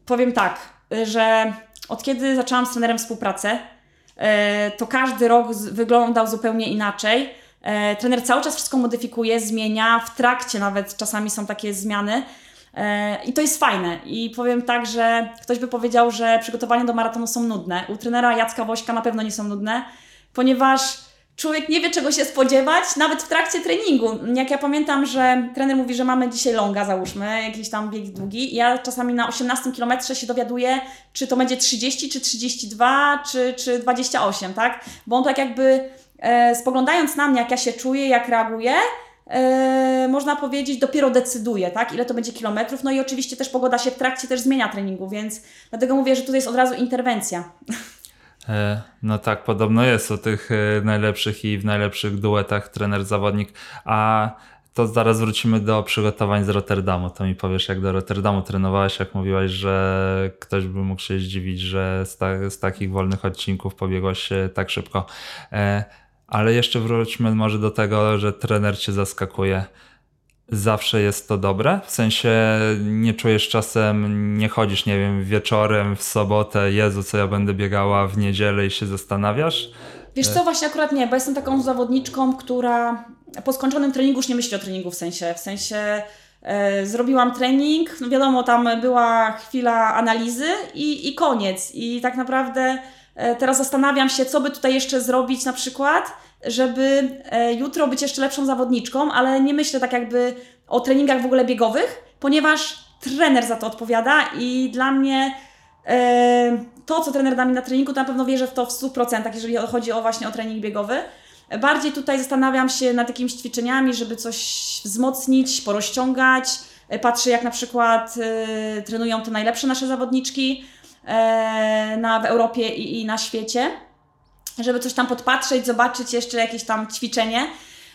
Speaker 3: powiem tak, że od kiedy zaczęłam z trenerem współpracę, e, to każdy rok wyglądał zupełnie inaczej. E, trener cały czas wszystko modyfikuje, zmienia, w trakcie nawet czasami są takie zmiany. E, I to jest fajne. I powiem tak, że ktoś by powiedział, że przygotowania do maratonu są nudne. U trenera Jacka Wośka na pewno nie są nudne ponieważ człowiek nie wie, czego się spodziewać, nawet w trakcie treningu. Jak ja pamiętam, że trener mówi, że mamy dzisiaj longa, załóżmy, jakiś tam bieg długi, ja czasami na 18 km się dowiaduję, czy to będzie 30, czy 32, czy, czy 28, tak? Bo on tak jakby e, spoglądając na mnie, jak ja się czuję, jak reaguję, e, można powiedzieć, dopiero decyduje, tak? Ile to będzie kilometrów. No i oczywiście też pogoda się w trakcie też zmienia treningu, więc dlatego mówię, że tutaj jest od razu interwencja.
Speaker 2: E, no tak, podobno jest o tych e, najlepszych i w najlepszych duetach trener-zawodnik. A to zaraz wrócimy do przygotowań z Rotterdamu. To mi powiesz, jak do Rotterdamu trenowałeś, jak mówiłaś, że ktoś by mógł się zdziwić, że z, ta, z takich wolnych odcinków pobiegłaś tak szybko. E, ale jeszcze wróćmy może do tego, że trener cię zaskakuje zawsze jest to dobre? W sensie nie czujesz czasem, nie chodzisz, nie wiem, wieczorem, w sobotę, Jezu, co ja będę biegała w niedzielę i się zastanawiasz?
Speaker 3: Wiesz co, właśnie akurat nie, bo jestem taką zawodniczką, która po skończonym treningu już nie myśli o treningu w sensie, w sensie e, zrobiłam trening, no wiadomo, tam była chwila analizy i, i koniec. I tak naprawdę e, teraz zastanawiam się, co by tutaj jeszcze zrobić na przykład, żeby e, jutro być jeszcze lepszą zawodniczką, ale nie myślę tak jakby o treningach w ogóle biegowych, ponieważ trener za to odpowiada i dla mnie e, to, co trener da mi na treningu, to na pewno wierzę w to w 100%, jeżeli chodzi o właśnie o trening biegowy. Bardziej tutaj zastanawiam się nad jakimiś ćwiczeniami, żeby coś wzmocnić, porozciągać. E, patrzę, jak na przykład trenują te najlepsze nasze zawodniczki na, w Europie i, i na świecie żeby coś tam podpatrzeć, zobaczyć jeszcze jakieś tam ćwiczenie.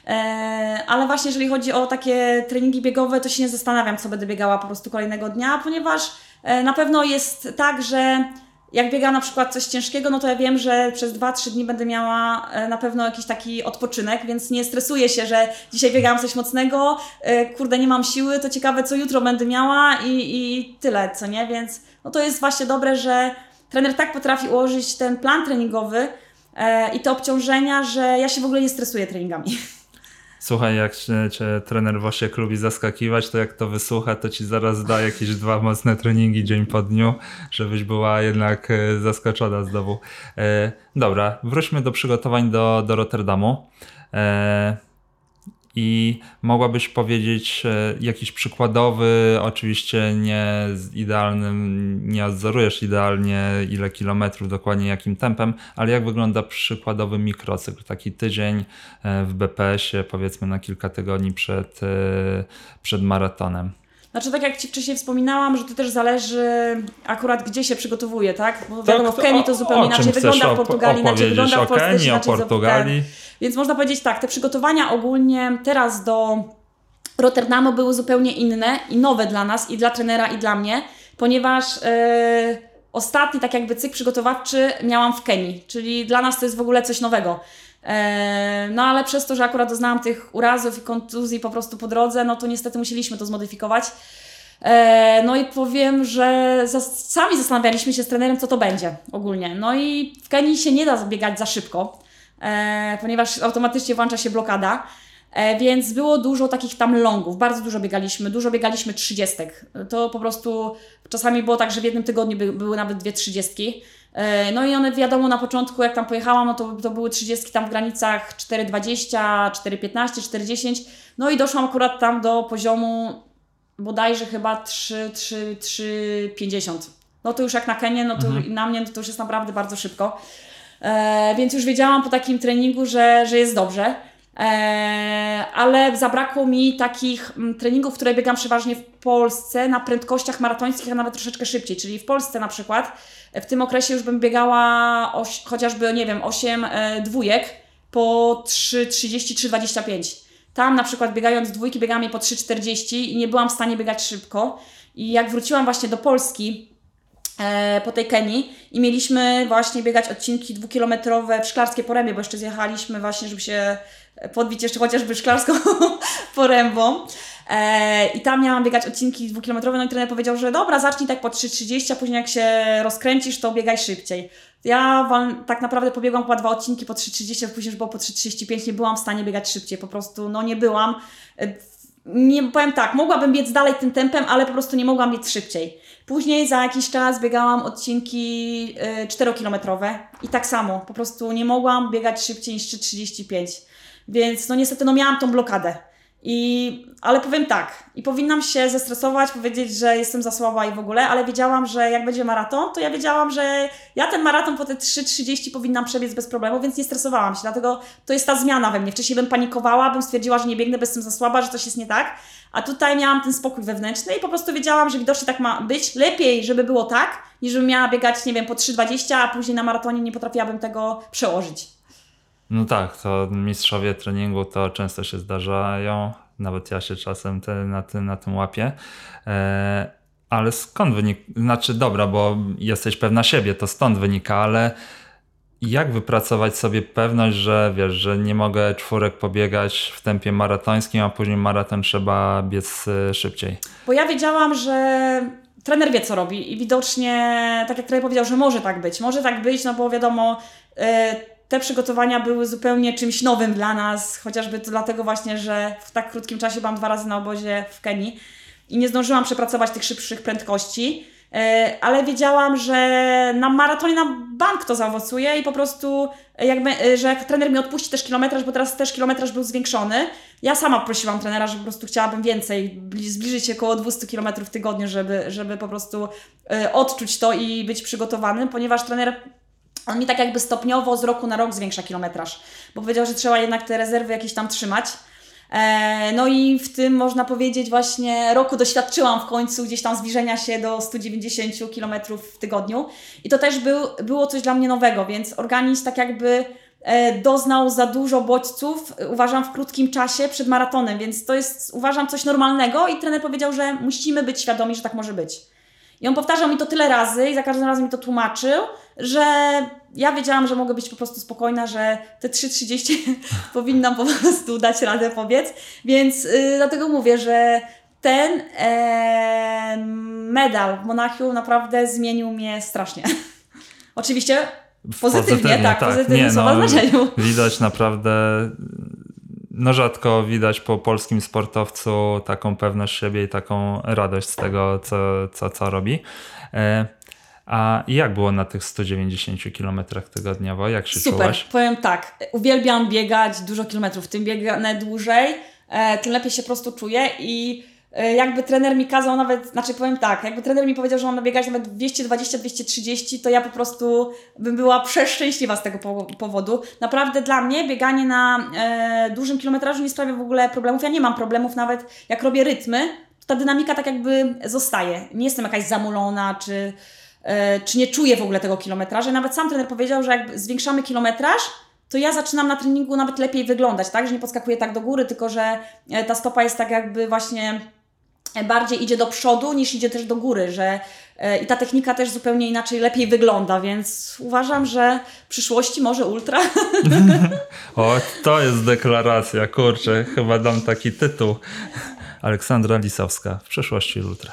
Speaker 3: E, ale właśnie jeżeli chodzi o takie treningi biegowe, to się nie zastanawiam, co będę biegała po prostu kolejnego dnia, ponieważ e, na pewno jest tak, że jak biegam na przykład coś ciężkiego, no to ja wiem, że przez 2-3 dni będę miała e, na pewno jakiś taki odpoczynek, więc nie stresuję się, że dzisiaj biegałam coś mocnego, kurde, nie mam siły, to ciekawe, co jutro będę miała i, i tyle, co nie? Więc no to jest właśnie dobre, że trener tak potrafi ułożyć ten plan treningowy, i te obciążenia, że ja się w ogóle nie stresuję treningami.
Speaker 2: Słuchaj, jak cię, cię trener Wosiek lubi zaskakiwać, to jak to wysłucha, to ci zaraz da jakieś dwa mocne treningi dzień po dniu, żebyś była jednak e, zaskoczona znowu. E, dobra, wróćmy do przygotowań do, do Rotterdamu. E, I mogłabyś powiedzieć e, jakiś przykładowy, oczywiście nie z idealnym, nie odzorujesz idealnie ile kilometrów, dokładnie jakim tempem, ale jak wygląda przykładowy mikrocykl, taki tydzień e, w BPS-ie, powiedzmy na kilka tygodni przed, e, przed maratonem.
Speaker 3: Znaczy, tak jak Ci wcześniej wspominałam, że to też zależy akurat gdzie się przygotowuje, tak? Bo wiadomo, w Kenii to zupełnie inaczej wygląda, w Portugalii inaczej wygląda, w Polsce
Speaker 2: Kenii, o Portugalii?
Speaker 3: Więc można powiedzieć tak, te przygotowania ogólnie teraz do Rotterdamu były zupełnie inne i nowe dla nas, i dla trenera, i dla mnie, ponieważ e, ostatni tak jakby cykl przygotowawczy miałam w Kenii, czyli dla nas to jest w ogóle coś nowego. E, no ale przez to, że akurat doznałam tych urazów i kontuzji po prostu po drodze, no to niestety musieliśmy to zmodyfikować. E, No i powiem, że sami zastanawialiśmy się z trenerem, co to będzie ogólnie. No i w Kenii się nie da biegać za szybko, e, ponieważ automatycznie włącza się blokada. Więc było dużo takich tam longów, bardzo dużo biegaliśmy, dużo biegaliśmy trzydziestek. To po prostu czasami było tak, że w jednym tygodniu by, były nawet dwie trzydziestki. E, No i one wiadomo na początku jak tam pojechałam, no to, to były trzydziestki tam w granicach 4,20, 4,15, 4,10. No i doszłam akurat tam do poziomu bodajże chyba 3, 3, 3,50. No to już jak na Kenię, no to
Speaker 2: Mhm.
Speaker 3: na mnie no to już jest naprawdę bardzo szybko. E, więc już wiedziałam po takim treningu, że, że jest dobrze. E, ale zabrakło mi takich mm, treningów, które biegam przeważnie w Polsce na prędkościach maratońskich, a nawet troszeczkę szybciej. Czyli w Polsce na przykład w tym okresie już bym biegała oś, chociażby, nie wiem, 8 e, dwójek po 3,30, 3,25. Tam na przykład biegając dwójki biegałam je po 3,40 i nie byłam w stanie biegać szybko. I jak wróciłam właśnie do Polski, e, po tej Kenii i mieliśmy właśnie biegać odcinki dwukilometrowe w Szklarskie Porębie, bo jeszcze zjechaliśmy właśnie, żeby się podbić jeszcze chociażby Szklarską Porębą. E, I tam miałam biegać odcinki dwukilometrowe, no i trener powiedział, że dobra, zacznij tak po 3,30, a później jak się rozkręcisz, to biegaj szybciej. Ja tak naprawdę pobiegłam chyba dwa odcinki po 3,30, a później już było po 3,35, nie byłam w stanie biegać szybciej, po prostu no nie byłam. E, nie powiem tak, mogłabym biec dalej tym tempem, ale po prostu nie mogłam biec szybciej. Później za jakiś czas biegałam odcinki y, 4-kilometrowe i tak samo, po prostu nie mogłam biegać szybciej niż 3,35. Więc no niestety no miałam tą blokadę. I, ale powiem tak, i powinnam się zestresować, powiedzieć, że jestem za słaba i w ogóle, ale wiedziałam, że jak będzie maraton, to ja wiedziałam, że ja ten maraton po te 3.30 powinnam przebiec bez problemu, więc nie stresowałam się, dlatego to jest ta zmiana we mnie. Wcześniej bym panikowała, bym stwierdziła, że nie biegnę, bo jestem za słaba, że coś jest nie tak, a tutaj miałam ten spokój wewnętrzny i po prostu wiedziałam, że widocznie tak ma być. Lepiej, żeby było tak, niż żebym miała biegać, nie wiem, po 3.20, a później na maratonie nie potrafiłabym tego przełożyć.
Speaker 2: No tak, to mistrzowie treningu to często się zdarzają. Nawet ja się czasem te, na, tym, na tym łapię. E, ale skąd wynika? Znaczy, dobra, bo jesteś pewna siebie, to stąd wynika, ale jak wypracować sobie pewność, że wiesz, że nie mogę czwórek pobiegać w tempie maratońskim, a później maraton trzeba biec e, szybciej?
Speaker 3: Bo ja wiedziałam, że trener wie, co robi i widocznie, tak jak trener powiedział, że może tak być. Może tak być, no bo wiadomo, e, te przygotowania były zupełnie czymś nowym dla nas, chociażby dlatego właśnie, że w tak krótkim czasie byłam dwa razy na obozie w Kenii i nie zdążyłam przepracować tych szybszych prędkości, e, ale wiedziałam, że na maratonie na bank to zaowocuje i po prostu jakby, e, że jak trener mi odpuści też kilometraż, bo teraz też kilometraż był zwiększony, ja sama prosiłam trenera, że po prostu chciałabym więcej, bli- zbliżyć się około 200 km w tygodniu, żeby, żeby po prostu e, odczuć to i być przygotowanym, ponieważ trener on mi tak jakby stopniowo z roku na rok zwiększa kilometraż, bo powiedział, że trzeba jednak te rezerwy jakieś tam trzymać. E, No i w tym można powiedzieć właśnie roku doświadczyłam w końcu gdzieś tam zbliżenia się do 190 km w tygodniu i to też był, było coś dla mnie nowego, więc organizm tak jakby e, doznał za dużo bodźców, uważam, w krótkim czasie przed maratonem, więc to jest, uważam, coś normalnego i trener powiedział, że musimy być świadomi, że tak może być. I on powtarzał mi to tyle razy i za każdym razem mi to tłumaczył, że ja wiedziałam, że mogę być po prostu spokojna, że te 3.30 powinnam po prostu dać radę pobiec. Więc yy, dlatego mówię, że ten e, medal w Monachium naprawdę zmienił mnie strasznie. Oczywiście pozytywnie, tak, w pozytywnym
Speaker 2: Nie,
Speaker 3: słowa
Speaker 2: no,
Speaker 3: znaczeniu.
Speaker 2: Widać naprawdę, no rzadko widać po polskim sportowcu taką pewność siebie i taką radość z tego, co, co, co robi. E, A jak było na tych 190 km tygodniowo? Jak się
Speaker 3: Super,
Speaker 2: czułaś?
Speaker 3: powiem tak, uwielbiam biegać dużo kilometrów, tym biegnę dłużej, e, tym lepiej się po prostu czuję i e, jakby trener mi kazał nawet, znaczy powiem tak, jakby trener mi powiedział, że mam biegać nawet 220-230, to ja po prostu bym była przeszczęśliwa z tego po- powodu. Naprawdę dla mnie bieganie na e, dużym kilometrażu nie sprawia w ogóle problemów. Ja nie mam problemów nawet jak robię rytmy, to ta dynamika tak jakby zostaje. Nie jestem jakaś zamulona, czy, czy nie czuję w ogóle tego kilometraża. Nawet sam trener powiedział, że jak zwiększamy kilometraż, to ja zaczynam na treningu nawet lepiej wyglądać, tak? Że nie podskakuję tak do góry, tylko że e, ta stopa jest tak jakby właśnie e, bardziej idzie do przodu niż idzie też do góry, że e, i ta technika też zupełnie inaczej, lepiej wygląda, więc uważam, że w przyszłości może ultra.
Speaker 2: O, to jest deklaracja, kurczę, chyba dam taki tytuł. Aleksandra Lisowska, w przyszłości ultra.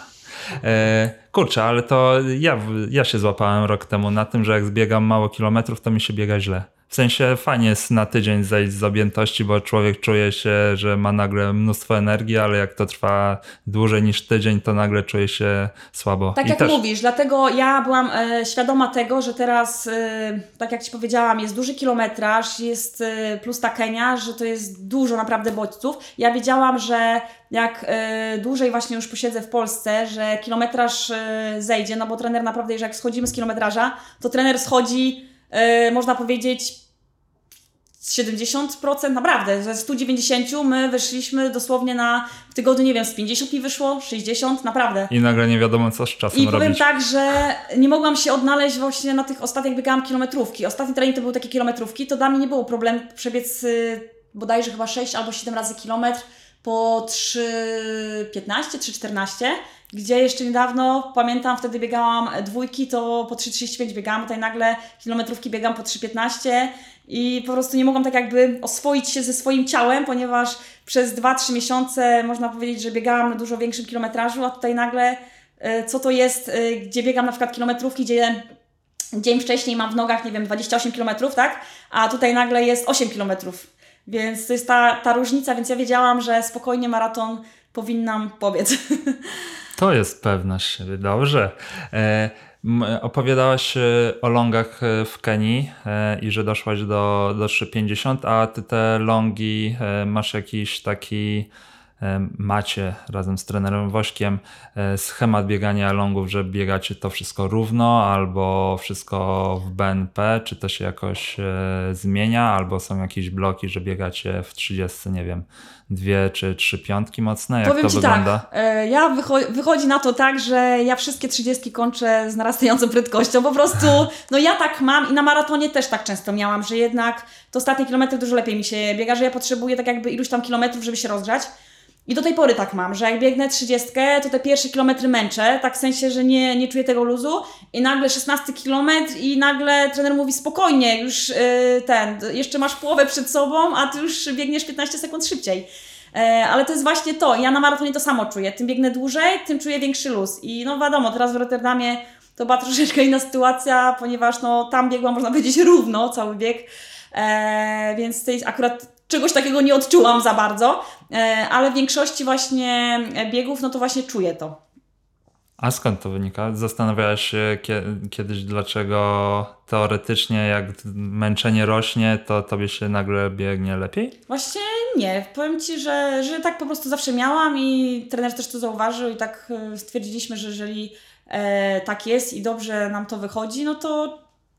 Speaker 2: E, kurczę, ale to ja, ja się złapałem rok temu na tym, że jak zbiegam mało kilometrów, to mi się biega źle. W sensie fajnie jest na tydzień zejść z objętości, bo człowiek czuje się, że ma nagle mnóstwo energii, ale jak to trwa dłużej niż tydzień, to nagle czuje się słabo.
Speaker 3: Tak
Speaker 2: I
Speaker 3: jak
Speaker 2: też,
Speaker 3: mówisz, dlatego ja byłam e, świadoma tego, że teraz, e, tak jak Ci powiedziałam, jest duży kilometraż, jest e, plus ta Kenia, że to jest dużo naprawdę bodźców. Ja wiedziałam, że jak e, dłużej właśnie już posiedzę w Polsce, że kilometraż e, zejdzie, no bo trener naprawdę, jeżeli jak schodzimy z kilometraża, to trener schodzi, e, można powiedzieć, z 70% naprawdę, ze 190 my wyszliśmy dosłownie na w tygodniu, nie wiem, z 50 mi wyszło, 60, naprawdę.
Speaker 2: I nagle nie wiadomo, co z czasem
Speaker 3: I powiem
Speaker 2: robić.
Speaker 3: tak, że nie mogłam się odnaleźć właśnie na tych ostatnich biegałam kilometrówki. Ostatni trening to były takie kilometrówki, to dla mnie nie było problemu przebiec y, bodajże chyba 6 albo 7 razy kilometr po 3,15, 3,14, gdzie jeszcze niedawno, pamiętam, wtedy biegałam dwójki, to po 3,35 biegałam, tutaj nagle kilometrówki biegam po 3,15 i po prostu nie mogłam tak jakby oswoić się ze swoim ciałem, ponieważ przez 2-3 miesiące można powiedzieć, że biegałam na dużo większym kilometrażu, a tutaj nagle e, co to jest, e, gdzie biegam na przykład kilometrówki, gdzie dzień wcześniej mam w nogach, nie wiem, 28 km, tak? A tutaj nagle jest 8 km. Więc to jest ta, ta różnica, więc ja wiedziałam, że spokojnie maraton powinnam pobiec.
Speaker 2: To jest pewność siebie, dobrze. E, opowiadałaś e, o longach e, w Kenii e, i że doszłaś do, do 3,50, a ty te longi masz jakiś taki, macie razem z trenerem Wośkiem e, schemat biegania longów, że biegacie to wszystko równo albo wszystko w BNP, czy to się jakoś e, zmienia, albo są jakieś bloki, że biegacie w 30, nie wiem, dwie czy trzy piątki mocne, jak
Speaker 3: Powiem
Speaker 2: to
Speaker 3: Ci
Speaker 2: wygląda?
Speaker 3: tak, e, ja wycho- wychodzi na to tak, że ja wszystkie 30 kończę z narastającą prędkością. Po prostu, no ja tak mam i na maratonie też tak często miałam, że jednak te ostatnie kilometry dużo lepiej mi się biega, że ja potrzebuję tak jakby iluś tam kilometrów, żeby się rozgrzać. I do tej pory tak mam, że jak biegnę 30, to te pierwsze kilometry męczę, tak w sensie, że nie, nie czuję tego luzu i nagle 16 kilometr i nagle trener mówi spokojnie, już yy, ten, jeszcze masz połowę przed sobą, a ty już biegniesz 15 sekund szybciej. E, ale to jest właśnie to. Ja na maratonie to samo czuję. Tym biegnę dłużej, tym czuję większy luz. I no wiadomo, teraz w Rotterdamie to była troszeczkę inna sytuacja, ponieważ no, tam biegłam, można powiedzieć, równo cały bieg. E, więc tej akurat czegoś takiego nie odczułam za bardzo. E, ale w większości właśnie biegów, no to właśnie czuję to.
Speaker 2: A skąd to wynika? Zastanawiałaś się kie- kiedyś, dlaczego teoretycznie, jak męczenie rośnie, to tobie się nagle biegnie lepiej?
Speaker 3: Właśnie nie. Powiem Ci, że, że tak po prostu zawsze miałam i trener też to zauważył i tak e, stwierdziliśmy, że jeżeli e, tak jest i dobrze nam to wychodzi, no to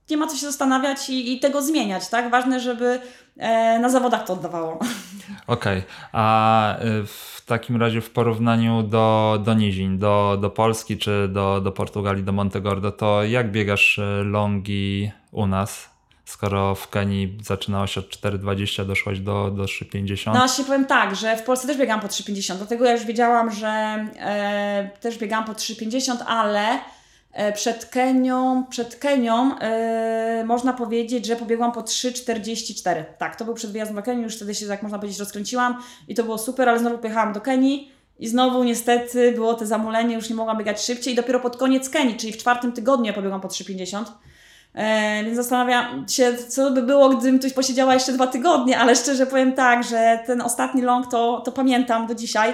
Speaker 3: nie ma co się zastanawiać i, i tego zmieniać, tak? Ważne, żeby na zawodach to oddawało.
Speaker 2: Okej, a y, w takim razie w porównaniu do, do nizin, do, do Polski czy do, do Portugalii, do Montegordo, to jak biegasz y, longi u nas? Skoro w Kenii zaczynałaś od 4,20, doszłaś do, do 3,50.
Speaker 3: No właśnie powiem tak, że w Polsce też biegałam po 3,50, dlatego ja już wiedziałam, że e, też biegałam po 3,50, ale e, przed Kenią, przed Kenią e, można powiedzieć, że pobiegłam po 3,44. Tak, to był przed wyjazdem do Kenii, już wtedy się, tak można powiedzieć, rozkręciłam i to było super, ale znowu pojechałam do Kenii i znowu niestety było to zamulenie, już nie mogłam biegać szybciej i dopiero pod koniec Kenii, czyli w czwartym tygodniu ja pobiegłam po 3,50. E, więc zastanawiam się, co by było, gdybym tu posiedziała jeszcze dwa tygodnie, ale szczerze powiem tak, że ten ostatni long to, to pamiętam do dzisiaj.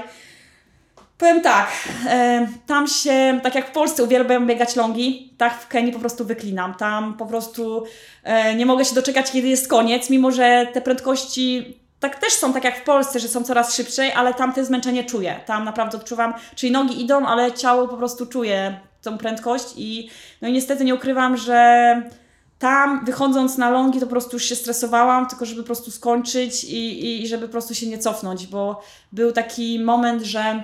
Speaker 3: Powiem tak, e, tam się, tak jak w Polsce uwielbiam biegać longi, tak w Kenii po prostu wyklinam. Tam po prostu e, nie mogę się doczekać, kiedy jest koniec, mimo że te prędkości tak też są, tak jak w Polsce, że są coraz szybciej, ale tam te zmęczenie czuję. Tam naprawdę odczuwam, czyli nogi idą, ale ciało po prostu czuje tą prędkość i no i niestety nie ukrywam, że tam wychodząc na longi to po prostu już się stresowałam, tylko żeby po prostu skończyć i, i żeby po prostu się nie cofnąć, bo był taki moment, że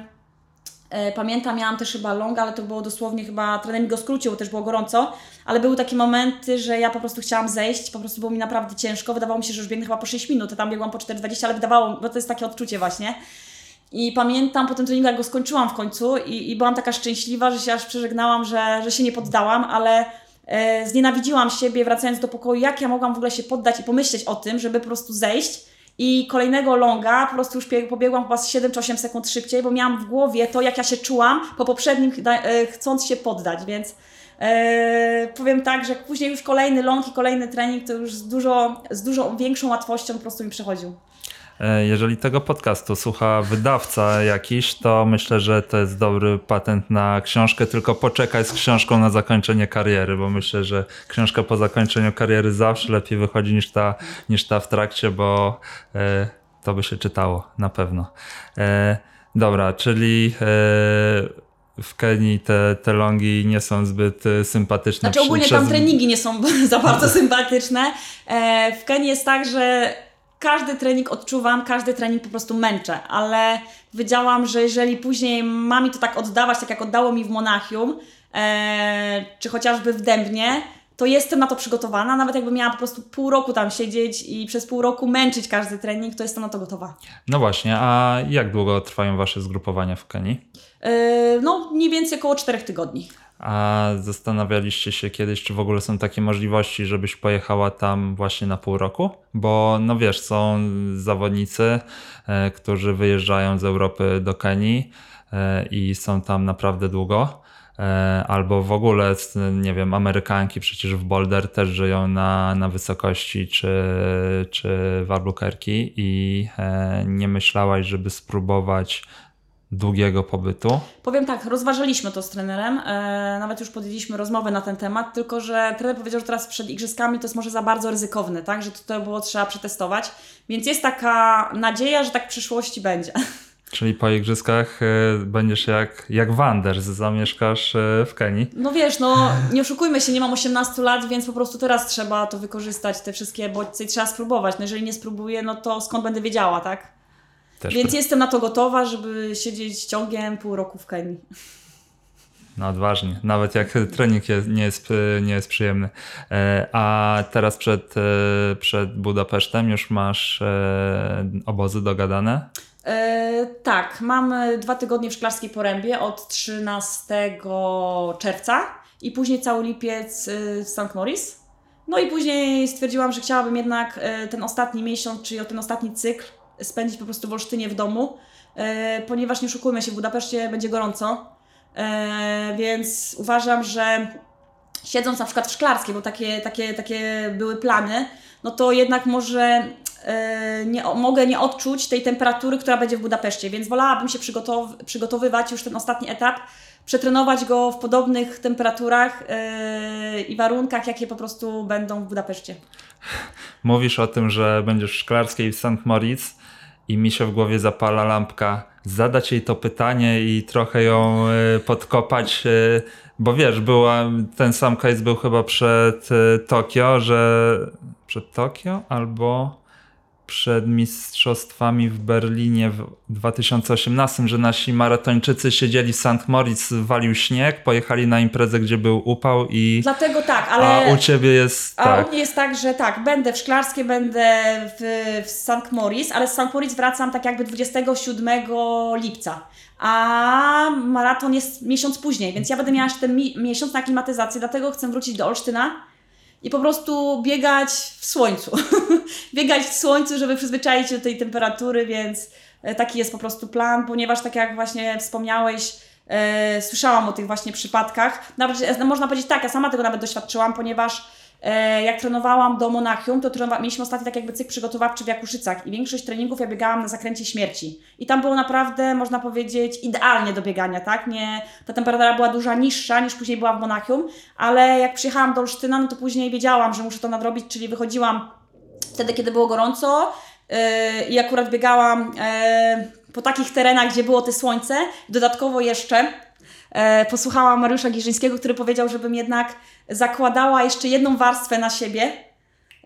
Speaker 3: pamiętam, miałam też chyba longa, ale to było dosłownie chyba, trener mi go skrócił, bo też było gorąco, ale były takie momenty, że ja po prostu chciałam zejść, po prostu było mi naprawdę ciężko, wydawało mi się, że już biegnę chyba po 6 minut, a tam biegłam po 4,20, ale wydawało, bo to jest takie odczucie właśnie. I pamiętam po tym treningu, jak go skończyłam w końcu i, i byłam taka szczęśliwa, że się aż przeżegnałam, że, że się nie poddałam, ale e, znienawidziłam siebie wracając do pokoju, jak ja mogłam w ogóle się poddać i pomyśleć o tym, żeby po prostu zejść. I kolejnego longa po prostu już pobiegłam chyba z 7 czy 8 sekund szybciej, bo miałam w głowie to, jak ja się czułam po poprzednim, e, chcąc się poddać, więc e, powiem tak, że później już kolejny long i kolejny trening, to już z dużo, z dużo większą łatwością po prostu mi przechodził.
Speaker 2: E, Jeżeli tego podcastu słucha wydawca jakiś, to myślę, że to jest dobry patent na książkę, tylko poczekaj z książką na zakończenie kariery, bo myślę, że książka po zakończeniu kariery zawsze lepiej wychodzi niż ta, niż ta w trakcie, bo e, to by się czytało na pewno. E, dobra, czyli w Kenii te, te longi nie są zbyt sympatyczne.
Speaker 3: Znaczy ogólnie tam treningi nie są za bardzo sympatyczne. W Kenii jest tak, że każdy trening odczuwam, każdy trening po prostu męczę, ale wiedziałam, że jeżeli później ma mi to tak oddawać, tak jak oddało mi w Monachium, e, czy chociażby w Dębnie, to jestem na to przygotowana. Nawet jakby miała po prostu pół roku tam siedzieć i przez pół roku męczyć każdy trening, to jestem na to gotowa.
Speaker 2: No właśnie, a jak długo trwają wasze zgrupowania w Kenii?
Speaker 3: E, no, mniej więcej około 4 tygodni.
Speaker 2: A zastanawialiście się kiedyś, czy w ogóle są takie możliwości, żebyś pojechała tam właśnie na pół roku? Bo no wiesz, są zawodnicy, e, którzy wyjeżdżają z Europy do Kenii e, i są tam naprawdę długo. E, albo w ogóle, nie wiem, Amerykanki przecież w Boulder też żyją na, na wysokości czy, czy w Albuquerque i nie myślałaś, żeby spróbować długiego pobytu?
Speaker 3: Powiem tak, rozważyliśmy to z trenerem, e, nawet już podjęliśmy rozmowę na ten temat, tylko że trener powiedział, że teraz przed igrzyskami to jest może za bardzo ryzykowne, tak, że to było trzeba przetestować, więc jest taka nadzieja, że tak w przyszłości będzie.
Speaker 2: Czyli po igrzyskach y, będziesz jak, jak Wanders, zamieszkasz y, w Kenii.
Speaker 3: No wiesz, no nie oszukujmy się, nie mam 18 lat, więc po prostu teraz trzeba to wykorzystać, te wszystkie bodźce i trzeba spróbować, no jeżeli nie spróbuję, no to skąd będę wiedziała, tak?
Speaker 2: Też
Speaker 3: Więc jestem na to gotowa, żeby siedzieć ciągiem pół roku w Kenii.
Speaker 2: No odważnie, nawet jak trening jest, nie, jest, y, nie jest przyjemny. E, A teraz przed, y, przed Budapesztem już masz e, obozy dogadane?
Speaker 3: E, tak, mamy dwa tygodnie w Szklarskiej Porębie od 13 czerwca i później cały lipiec e, w St. Maurice. No i później stwierdziłam, że chciałabym jednak e, ten ostatni miesiąc, czyli ten ostatni cykl spędzić po prostu w Olsztynie w domu, e, ponieważ nie oszukujmy się, w Budapeszcie będzie gorąco, e, więc uważam, że siedząc na przykład w Szklarskiej, bo takie, takie, takie były plany, no to jednak może e, nie, mogę nie odczuć tej temperatury, która będzie w Budapeszcie, więc wolałabym się przygotow- przygotowywać już ten ostatni etap, przetrenować go w podobnych temperaturach e, i warunkach, jakie po prostu będą w Budapeszcie.
Speaker 2: Mówisz o tym, że będziesz w Szklarskiej w St. Moritz i mi się w głowie zapala lampka. Zadać jej to pytanie i trochę ją y, podkopać, y, bo wiesz, była, ten sam case był chyba przed y, Tokio, że przed Tokio albo przed mistrzostwami w Berlinie w 2018, że nasi maratończycy siedzieli w St. Moritz, walił śnieg, pojechali na imprezę, gdzie był upał i
Speaker 3: Dlatego tak, ale...
Speaker 2: a u ciebie jest
Speaker 3: A
Speaker 2: tak.
Speaker 3: u mnie jest tak, że tak, będę w Szklarskiej, będę w, w St. Moritz, ale z St. Moritz wracam tak jakby 27 lipca. A maraton jest miesiąc później, więc ja będę miała jeszcze ten mi- miesiąc na aklimatyzację, dlatego chcę wrócić do Olsztyna i po prostu biegać w słońcu. biegać w słońcu, żeby przyzwyczaić się do tej temperatury, więc e, taki jest po prostu plan, ponieważ tak jak właśnie wspomniałeś, e, słyszałam o tych właśnie przypadkach. Nawet, e, można powiedzieć tak, ja sama tego nawet doświadczyłam, ponieważ jak trenowałam do Monachium, to trenowa- mieliśmy ostatni tak jakby cykl przygotowawczy w Jakuszycach i większość treningów ja biegałam na zakręcie śmierci. I tam było naprawdę, można powiedzieć, idealnie do biegania, tak? Nie, ta temperatura była duża niższa niż później była w Monachium, ale jak przyjechałam do Olsztyna, no to później wiedziałam, że muszę to nadrobić, czyli wychodziłam wtedy, kiedy było gorąco, e, i akurat biegałam e, po takich terenach, gdzie było te słońce. Dodatkowo jeszcze e, posłuchałam Mariusza Giżyńskiego, który powiedział, żebym jednak zakładała jeszcze jedną warstwę na siebie,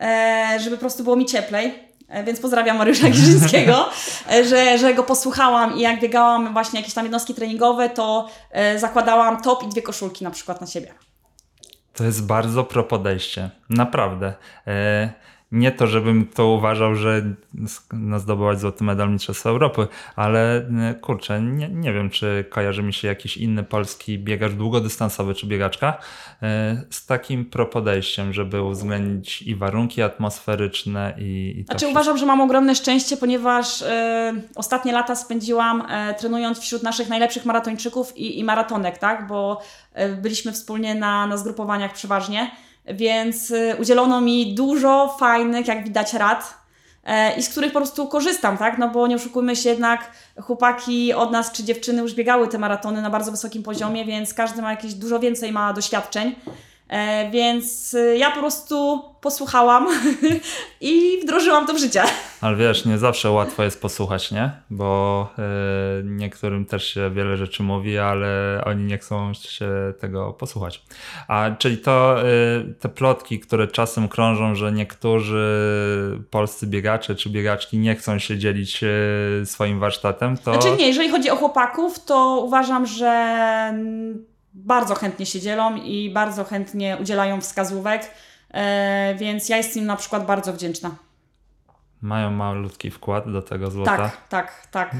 Speaker 3: e, żeby po prostu było mi cieplej. E, Więc pozdrawiam Mariusza Giżyńskiego, e, że, że go posłuchałam i jak biegałam właśnie jakieś tam jednostki treningowe, to zakładałam top i dwie koszulki na przykład na siebie.
Speaker 2: To jest bardzo pro podejście. Naprawdę. E, nie to, żebym to uważał, że no, zdobyłaś złoty medal Mistrzostwa Europy, ale e, kurczę, nie, nie wiem, czy kojarzy mi się jakiś inny polski biegacz długodystansowy czy biegaczka e, z takim pro podejściem, żeby uwzględnić i warunki atmosferyczne i, i to
Speaker 3: Znaczy
Speaker 2: wszystko.
Speaker 3: uważam, że mam ogromne szczęście, ponieważ e, ostatnie lata spędziłam e, trenując wśród naszych najlepszych maratończyków i, i maratonek, tak? Bo e, byliśmy wspólnie na, na zgrupowaniach przeważnie, więc e, udzielono mi dużo fajnych, jak widać, rad. e, I z których po prostu korzystam, tak? No bo nie oszukujmy się jednak, chłopaki od nas czy dziewczyny już biegały te maratony na bardzo wysokim poziomie, więc każdy ma jakieś dużo więcej ma doświadczeń. E, więc e, ja po prostu posłuchałam i wdrożyłam to w życie.
Speaker 2: Ale wiesz, nie zawsze łatwo jest posłuchać, nie? Bo e, niektórym też się wiele rzeczy mówi, ale oni nie chcą się tego posłuchać. A czyli to te plotki, które czasem krążą, że niektórzy polscy biegacze czy biegaczki nie chcą się dzielić swoim warsztatem, to
Speaker 3: Znaczy nie, jeżeli chodzi o chłopaków, to uważam, że bardzo chętnie się dzielą i bardzo chętnie udzielają wskazówek, e, więc ja jestem im na przykład bardzo wdzięczna.
Speaker 2: mają malutki wkład do tego złota.
Speaker 3: Tak, tak, tak.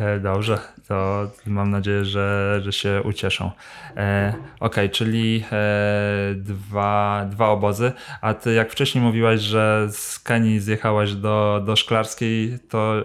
Speaker 2: E, Dobrze, to mam nadzieję, że, że się ucieszą. E, Okej, czyli e, dwa, dwa obozy. A ty jak wcześniej mówiłaś, że z Kenii zjechałaś do, do Szklarskiej, to e,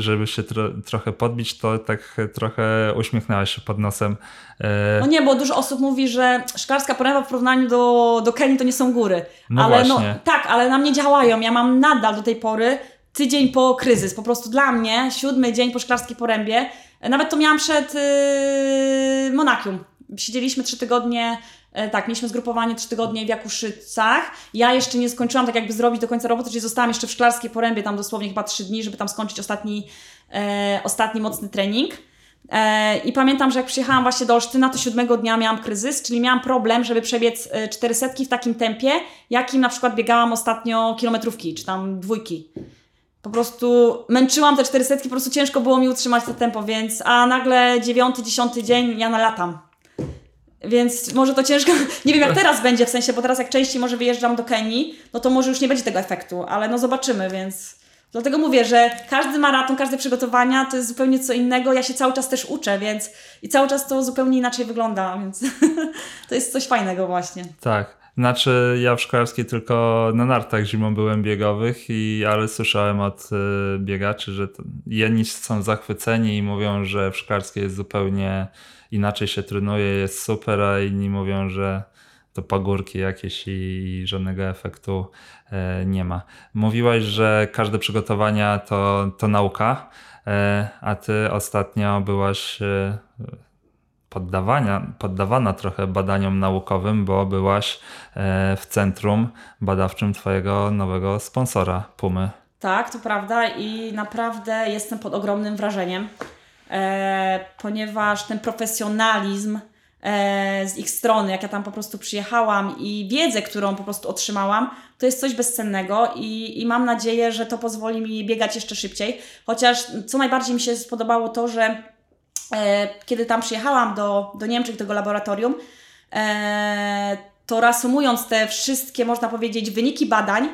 Speaker 2: żeby się tro, trochę podbić, to tak trochę uśmiechnęłaś się pod nosem. E,
Speaker 3: No nie, bo dużo osób mówi, że Szklarska Poręba w porównaniu do, do Kenii to nie są góry.
Speaker 2: No
Speaker 3: ale
Speaker 2: właśnie.
Speaker 3: No, tak, ale na mnie działają. Ja mam nadal do tej pory tydzień po kryzys. Po prostu dla mnie siódmy dzień po Szklarskiej Porębie. Nawet to miałam przed yy. Siedzieliśmy trzy tygodnie, e, tak, mieliśmy zgrupowanie trzy tygodnie w Jakuszycach. Ja jeszcze nie skończyłam tak jakby zrobić do końca roboty, czyli zostałam jeszcze w Szklarskiej Porębie tam dosłownie chyba trzy dni, żeby tam skończyć ostatni, e, ostatni mocny trening. E, I pamiętam, że jak przyjechałam właśnie do Olsztyna, to siódmego dnia miałam kryzys, czyli miałam problem, żeby przebiec e, 400 w takim tempie, jakim na przykład biegałam ostatnio kilometrówki, czy tam dwójki. Po prostu męczyłam te 400, po prostu ciężko było mi utrzymać to tempo, więc a nagle dziewiąty, dziesiąty dzień ja nalatam. Więc może to ciężko, nie wiem jak teraz będzie w sensie, bo teraz jak częściej może wyjeżdżam do Kenii, no to może już nie będzie tego efektu, ale no zobaczymy, więc dlatego mówię, że każdy maraton, każde przygotowania to jest zupełnie co innego, ja się cały czas też uczę, więc i cały czas to zupełnie inaczej wygląda, więc to jest coś fajnego właśnie.
Speaker 2: Tak. Znaczy, ja w Szklarskiej tylko na nartach zimą byłem biegowych, i, ale słyszałem od y, biegaczy, że to, jedni są zachwyceni i mówią, że w Szklarskiej jest zupełnie inaczej się trenuje, jest super, a inni mówią, że to pagórki jakieś i, i żadnego efektu e, nie ma. Mówiłaś, że każde przygotowania to, to nauka, e, a ty ostatnio byłaś e, poddawania, poddawana trochę badaniom naukowym, bo byłaś e, w centrum badawczym twojego nowego sponsora Pumy.
Speaker 3: Tak, to prawda i naprawdę jestem pod ogromnym wrażeniem, e, ponieważ ten profesjonalizm e, z ich strony, jak ja tam po prostu przyjechałam i wiedzę, którą po prostu otrzymałam, to jest coś bezcennego i, i mam nadzieję, że to pozwoli mi biegać jeszcze szybciej. Chociaż co najbardziej mi się spodobało to, że kiedy tam przyjechałam do, do Niemczech, do tego laboratorium, e, to reasumując te wszystkie, można powiedzieć, wyniki badań,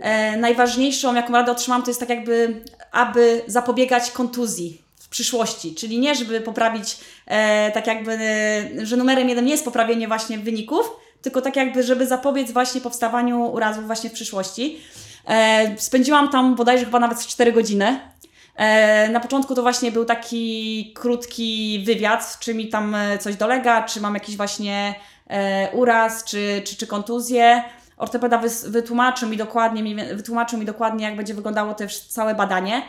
Speaker 3: e, najważniejszą, jaką radę otrzymałam, to jest tak jakby, aby zapobiegać kontuzji w przyszłości. Czyli nie, żeby poprawić, e, tak jakby, e, że numerem jeden nie jest poprawienie właśnie wyników, tylko tak jakby, żeby zapobiec właśnie powstawaniu urazów właśnie w przyszłości. E, spędziłam tam bodajże chyba nawet 4 godziny. E, Na początku to właśnie był taki krótki wywiad, czy mi tam e, coś dolega, czy mam jakiś właśnie e, uraz, czy, czy, czy kontuzję. Ortopeda wytłumaczył mi dokładnie, wytłumaczył mi dokładnie, jak będzie wyglądało to całe badanie.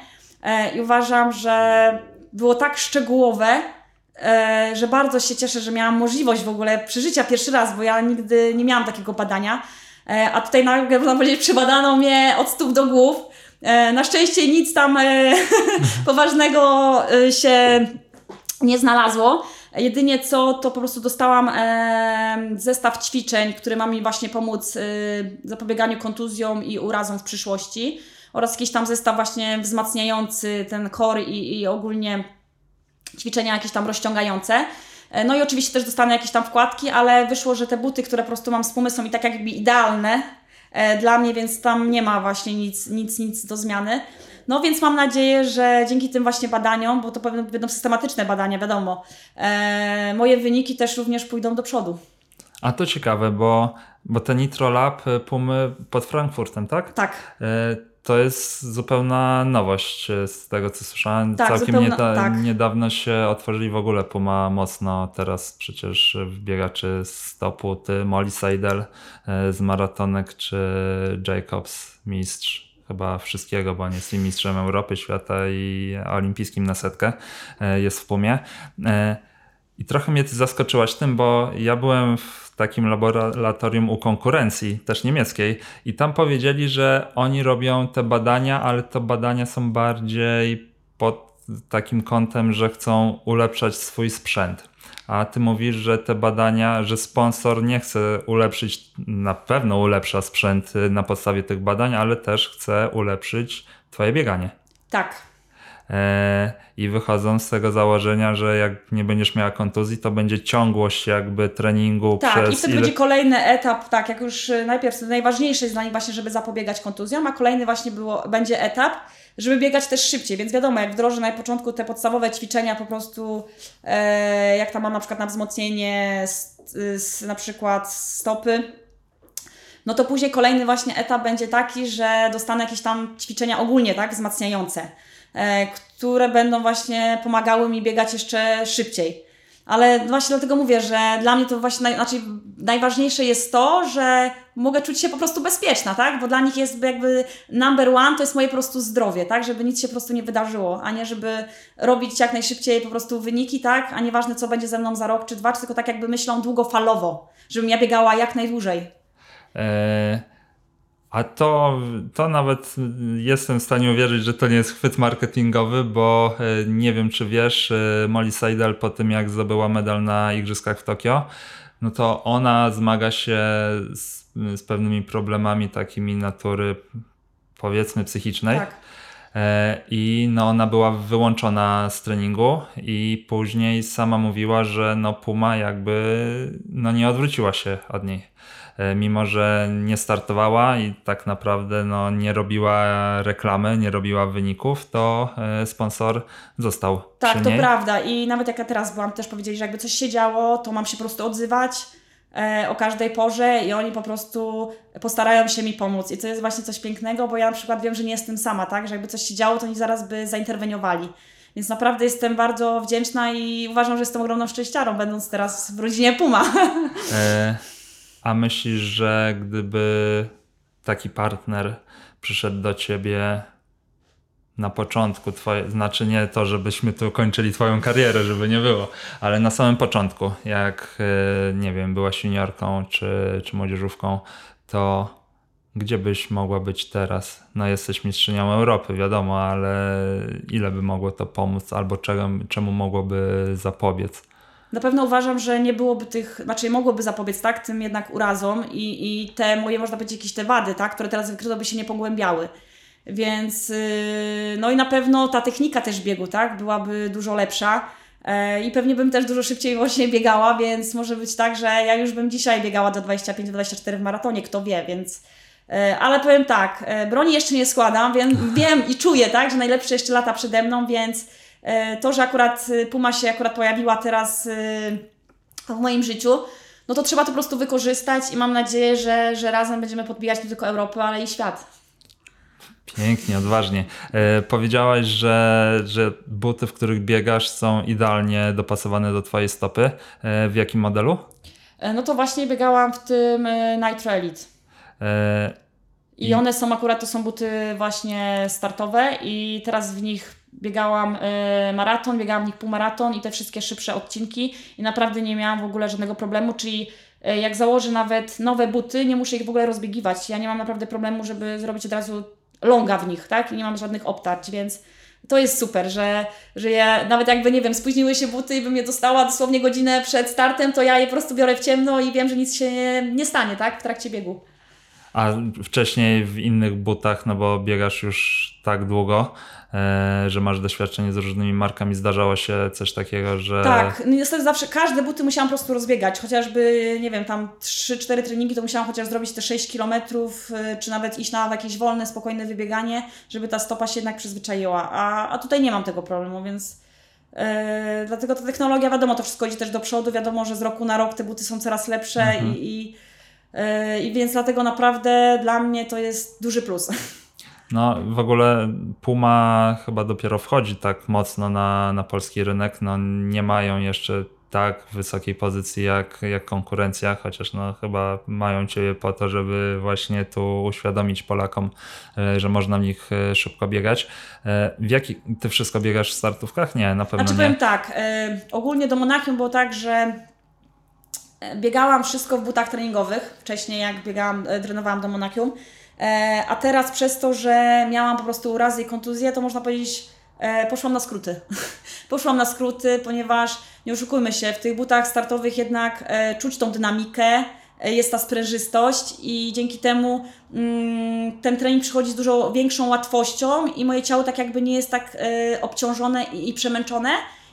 Speaker 3: I uważam, że było tak szczegółowe, że bardzo się cieszę, że miałam możliwość w ogóle przeżycia pierwszy raz, bo ja nigdy nie miałam takiego badania. A tutaj nagle, można powiedzieć, przebadano mnie od stóp do głów. E, na szczęście nic tam e, poważnego e, się nie znalazło. Jedynie co, to po prostu dostałam zestaw ćwiczeń, który ma mi właśnie pomóc e, zapobieganiu kontuzjom i urazom w przyszłości. Oraz jakiś tam zestaw właśnie wzmacniający ten core i, i ogólnie ćwiczenia jakieś tam rozciągające. No i oczywiście też dostanę jakieś tam wkładki, ale wyszło, że te buty, które po prostu mam z Pumy są i tak jakby idealne dla mnie, więc tam nie ma właśnie nic, nic, nic do zmiany. No więc mam nadzieję, że dzięki tym właśnie badaniom, bo to pewno będą systematyczne badania, wiadomo, e, moje wyniki też również pójdą do przodu.
Speaker 2: A to ciekawe, bo, bo te Nitro Lab y, Pumy pod Frankfurtem, tak?
Speaker 3: Tak,
Speaker 2: E, To jest zupełna nowość e, z tego, co słyszałem.
Speaker 3: Tak,
Speaker 2: Całkiem
Speaker 3: zupełna-
Speaker 2: nieda-
Speaker 3: tak.
Speaker 2: niedawno się otworzyli w ogóle Puma mocno. Teraz przecież biegaczy stopu ty, Molly Seidel e, z maratonek, czy Jacobs, mistrz chyba wszystkiego, bo on jest i mistrzem Europy, świata i olimpijskim na setkę, e, jest w Pumie. I trochę mnie ty zaskoczyłaś tym, bo ja byłem w takim laboratorium u konkurencji, też niemieckiej, i tam powiedzieli, że oni robią te badania, ale to badania są bardziej pod takim kątem, że chcą ulepszać swój sprzęt. A ty mówisz, że te badania, że sponsor nie chce ulepszyć, na pewno ulepsza sprzęt y, na podstawie tych badań, ale też chce ulepszyć twoje bieganie.
Speaker 3: tak.
Speaker 2: E, I wychodzą z tego założenia, że jak nie będziesz miała kontuzji, to będzie ciągłość jakby treningu
Speaker 3: Tak,
Speaker 2: przez
Speaker 3: i wtedy
Speaker 2: ile...
Speaker 3: będzie kolejny etap, tak, jak już y, najpierw najważniejsze jest dla nich właśnie, żeby zapobiegać kontuzjom, a kolejny właśnie było, będzie etap, żeby biegać też szybciej, więc wiadomo, jak wdrożę na początku te podstawowe ćwiczenia po prostu, e, jak tam mam na przykład na wzmocnienie s, s, na przykład stopy, no to później kolejny właśnie etap będzie taki, że dostanę jakieś tam ćwiczenia ogólnie, tak, wzmacniające, e, które będą właśnie pomagały mi biegać jeszcze szybciej. Ale właśnie dlatego mówię, że dla mnie to właśnie naj, znaczy najważniejsze jest to, że mogę czuć się po prostu bezpieczna, tak? Bo dla nich jest jakby number one to jest moje po prostu zdrowie, tak? Żeby nic się po prostu nie wydarzyło, a nie żeby robić jak najszybciej po prostu wyniki, tak? A nieważne co będzie ze mną za rok czy dwa, tylko tak jakby myślą długofalowo, żebym ja biegała jak najdłużej.
Speaker 2: E, a to, to nawet jestem w stanie uwierzyć, że to nie jest chwyt marketingowy, bo e, nie wiem, czy wiesz, e, Molly Seidel po tym, jak zdobyła medal na Igrzyskach w Tokio, no to ona zmaga się z, z pewnymi problemami takimi natury, powiedzmy, psychicznej.
Speaker 3: Tak.
Speaker 2: E, I no, ona była wyłączona z treningu i później sama mówiła, że no, Puma jakby no, nie odwróciła się od niej. E, Mimo, że nie startowała i tak naprawdę no, nie robiła reklamy, nie robiła wyników, to e, sponsor został
Speaker 3: Tak, to prawda. I nawet jak ja teraz byłam, też powiedzieli, że jakby coś się działo, to mam się po prostu odzywać e, o każdej porze i oni po prostu postarają się mi pomóc. I to jest właśnie coś pięknego, bo ja na przykład wiem, że nie jestem sama, tak? Że jakby coś się działo, to oni zaraz by zainterweniowali. Więc naprawdę jestem bardzo wdzięczna i uważam, że jestem ogromną szczęściarą, będąc teraz w rodzinie Puma.
Speaker 2: E, a myślisz, że gdyby taki partner przyszedł do ciebie na początku, twoje, znaczy nie to, żebyśmy tu kończyli twoją karierę, żeby nie było, ale na samym początku, jak e, nie wiem, byłaś juniorką czy, czy młodzieżówką, to gdzie byś mogła być teraz? No jesteś mistrzynią Europy, wiadomo, ale ile by mogło to pomóc, albo czego, czemu mogłoby zapobiec?
Speaker 3: Na pewno uważam, że nie byłoby tych, znaczy mogłoby zapobiec, tak, tym jednak urazom i, i te moje, można powiedzieć, jakieś te wady, tak, które teraz wykryto, by się nie pogłębiały. Więc, yy, no i na pewno ta technika też biegu, tak, byłaby dużo lepsza. E, I pewnie bym też dużo szybciej właśnie biegała, więc może być tak, że ja już bym dzisiaj biegała do 25-24 w maratonie, kto wie, więc. e, Ale powiem tak, e, broni jeszcze nie składam, więc wiem i czuję, tak, że najlepsze jeszcze lata przede mną, więc to, że akurat y, Puma się akurat pojawiła teraz y, w moim życiu, no to trzeba to po prostu wykorzystać i mam nadzieję, że, że razem będziemy podbijać nie tylko Europę, ale i świat.
Speaker 2: Pięknie, odważnie. E, powiedziałaś, że, że buty, w których biegasz, są idealnie dopasowane do Twojej stopy. E, w jakim modelu?
Speaker 3: E, No to właśnie biegałam w tym e, Nitro Elite.
Speaker 2: E,
Speaker 3: I
Speaker 2: I-
Speaker 3: one są akurat, to są buty właśnie startowe i teraz w nich biegałam e, maraton, biegałam w nich półmaraton i te wszystkie szybsze odcinki i naprawdę nie miałam w ogóle żadnego problemu, czyli e, jak założę nawet nowe buty, nie muszę ich w ogóle rozbiegiwać. Ja nie mam naprawdę problemu, żeby zrobić od razu longa w nich, tak? I nie mam żadnych obtarć, więc to jest super, że, że ja nawet jakby, nie wiem, spóźniły się buty i bym je dostała dosłownie godzinę przed startem, to ja je po prostu biorę w ciemno i wiem, że nic się nie, nie stanie, tak? W trakcie biegu.
Speaker 2: A wcześniej w innych butach, no bo biegasz już tak długo, że masz doświadczenie z różnymi markami, zdarzało się coś takiego, że...
Speaker 3: Tak, no niestety zawsze każde buty musiałam po prostu rozbiegać, chociażby, nie wiem, tam 3-4 treningi, to musiałam chociaż zrobić te 6 kilometrów, y, czy nawet iść na jakieś wolne, spokojne wybieganie, żeby ta stopa się jednak przyzwyczaiła, a, a tutaj nie mam tego problemu, więc... Yy, dlatego ta technologia, wiadomo, to wszystko idzie też do przodu, wiadomo, że z roku na rok te buty są coraz lepsze
Speaker 2: Mhm.
Speaker 3: i, i, yy, i więc dlatego naprawdę dla mnie to jest duży plus.
Speaker 2: No w ogóle Puma chyba dopiero wchodzi tak mocno na, na polski rynek, no nie mają jeszcze tak wysokiej pozycji jak, jak konkurencja, chociaż no chyba mają Ciebie po to, żeby właśnie tu uświadomić Polakom, e, że można w nich e, szybko biegać. E, W jaki, Ty wszystko biegasz w startówkach? Nie, na pewno
Speaker 3: Znaczy
Speaker 2: nie.
Speaker 3: powiem tak, ogólnie do Monachium było tak, że biegałam wszystko w butach treningowych, wcześniej jak biegałam, trenowałam do Monachium, a teraz przez to, że miałam po prostu urazy i kontuzje, to można powiedzieć, e, poszłam na skróty. poszłam na skróty, ponieważ nie oszukujmy się, w tych butach startowych jednak e, czuć tą dynamikę, e, jest ta sprężystość i dzięki temu mm, ten trening przychodzi z dużo większą łatwością i moje ciało tak jakby nie jest tak e, obciążone i, przemęczone.